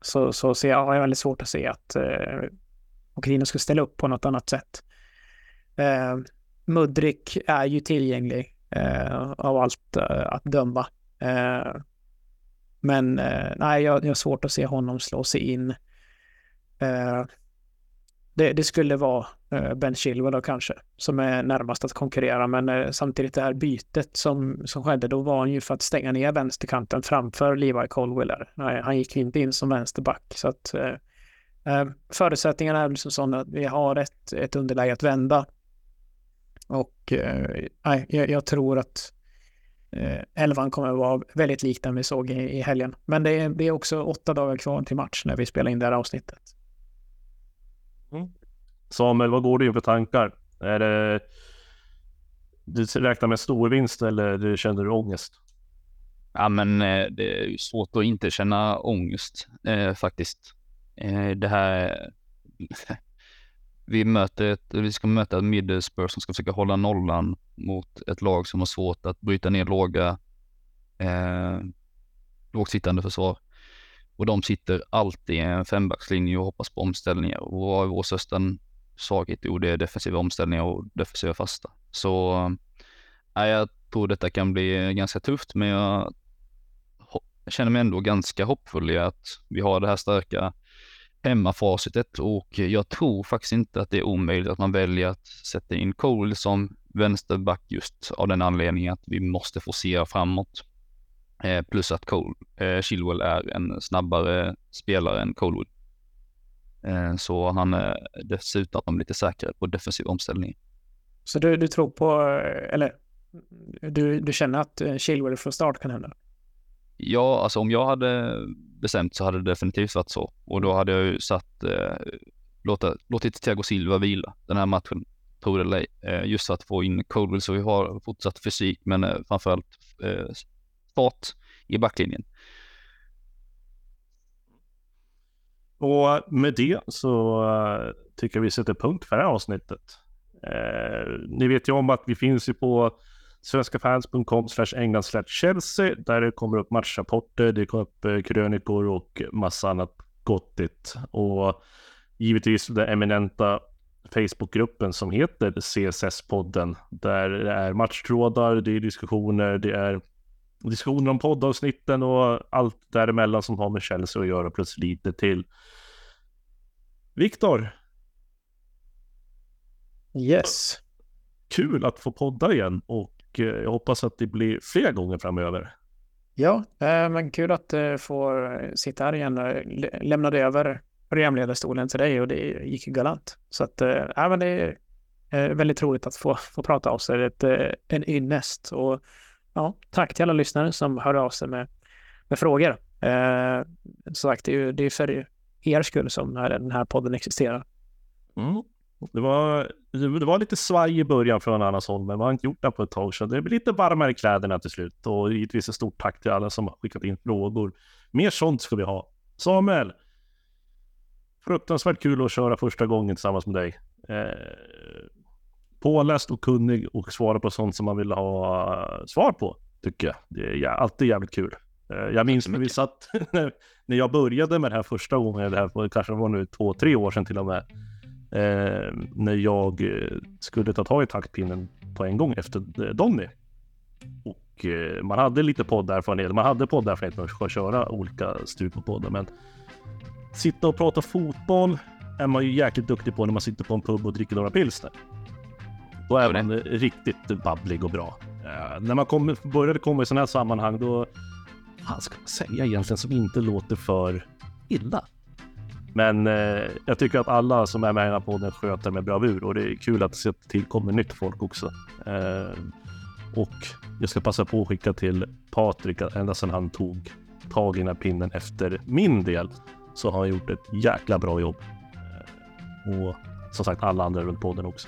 så, så ser jag, har jag väldigt svårt att se att eh, ska ställa upp på något annat sätt. Mudrik är ju tillgänglig av allt att döma. Men nej, jag, jag har svårt att se honom slå sig in. Eh, det, det, skulle vara eh, Ben Chilwell då kanske, som är närmast att konkurrera. Men eh, samtidigt det här bytet som, som skedde, då var han ju för att stänga ner vänsterkanten framför Levi Colwell. Nej, han gick inte in som vänsterback. Så att, eh, förutsättningarna är liksom sådana att vi har ett, ett underläge att vända. Och eh, jag, jag, tror att eh, elvan kommer att vara väldigt lik den vi såg i, i helgen. Men det är, det är också åtta dagar kvar till match när vi spelar in det här avsnittet. Mm. Samuel, vad går du in för tankar? Är det... Du räknar med stor vinst eller känner du ångest? Ja, men eh, det är svårt att inte känna ångest eh, faktiskt. Eh, det här vi, möter ett, vi ska möta ett Middlesbrough som ska försöka hålla nollan mot ett lag som har svårt att bryta ner låga, eh, lågt sittande försvar. Och de sitter alltid i en fembackslinje och hoppas på omställningar. Och vad är vår största svaghet? Jo, det är defensiva omställningar och defensiva fasta. Så äh, jag tror detta kan bli ganska tufft, men jag, jag känner mig ändå ganska hoppfull i att vi har det här starka hemmafacitet och jag tror faktiskt inte att det är omöjligt att man väljer att sätta in Cole som vänsterback just av den anledningen att vi måste forcera framåt. Eh, plus att Cole, eh, Chilwell är en snabbare spelare än Colewood. Eh, så han är dessutom lite säkrare på defensiv omställning. Så du, du tror på, eller du, du känner att Chilwell från start kan hända? Ja, alltså om jag hade bestämt så hade det definitivt varit så. Och då hade jag ju satt, eh, låta, låtit Thiago Silva vila den här matchen, tror det eller ej. Eh, just för att få in Coldwell så vi har fortsatt fysik, men eh, framförallt eh, fart i backlinjen. Och med det så eh, tycker jag vi sätter punkt för det här avsnittet. Eh, ni vet ju om att vi finns ju på svenskafans.com England Chelsea där det kommer upp matchrapporter, det kommer upp eh, krönikor och massa annat gottigt. Och givetvis den eminenta Facebookgruppen som heter CSS-podden där det är matchtrådar, det är diskussioner, det är diskussioner om poddavsnitten och allt däremellan som har med Chelsea att göra plus lite till. Viktor. Yes. Kul att få podda igen och Eh, jag hoppas att det blir fler gånger framöver. Ja, eh, men kul att uh, få sitta här igen. Lämnade över programledarstolen till dig och det gick galant. Så att, äh, men det är väldigt roligt att få, få prata av sig. Ett, en ynnest. Och ja, tack till alla lyssnare som hör av sig med, med frågor. Eh, som sagt, det är, det är för er skull som den här podden existerar. Mm. Det var, det var lite svaj i början från Annas håll, men man har inte gjort det på ett tag, så det blir lite varmare i kläderna till slut. Och givetvis ett stort tack till alla som har skickat in frågor. Mer sånt ska vi ha. Samuel! Fruktansvärt kul att köra första gången tillsammans med dig. Eh, påläst och kunnig och svara på sånt som man vill ha svar på, tycker jag. Det är alltid jävligt kul. Eh, jag minns när vi satt, när jag började med det här första gången, det här kanske var nu två, tre år sedan till och med eh, när jag eh, skulle ta tag i taktpinnen på en gång efter eh, Donny. Och eh, man hade lite podderfarenhet. Man hade podderfarenhet med att köra olika poddar, men sitta och prata fotboll är man ju jäkligt duktig på när man sitter på en pub och dricker några pilsner. Då är man riktigt babblig och bra. Uh, när man kom, började komma i sådana här sammanhang då, vad ska man säga egentligen som inte låter för illa? Men eh, jag tycker att alla som är med i den här podden sköter med bravur och det är kul att det tillkommer nytt folk också. Eh, och jag ska passa på att skicka till Patrik att ända sedan han tog tag i den här pinnen efter min del så har han gjort ett jäkla bra jobb. Eh, och som sagt alla andra runt podden också.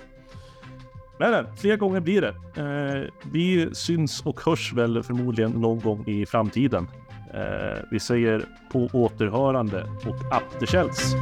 Men men fler gånger blir det. Eh, vi syns och hörs väl förmodligen någon gång i framtiden. Eh, vi säger på återhörande och up the shells.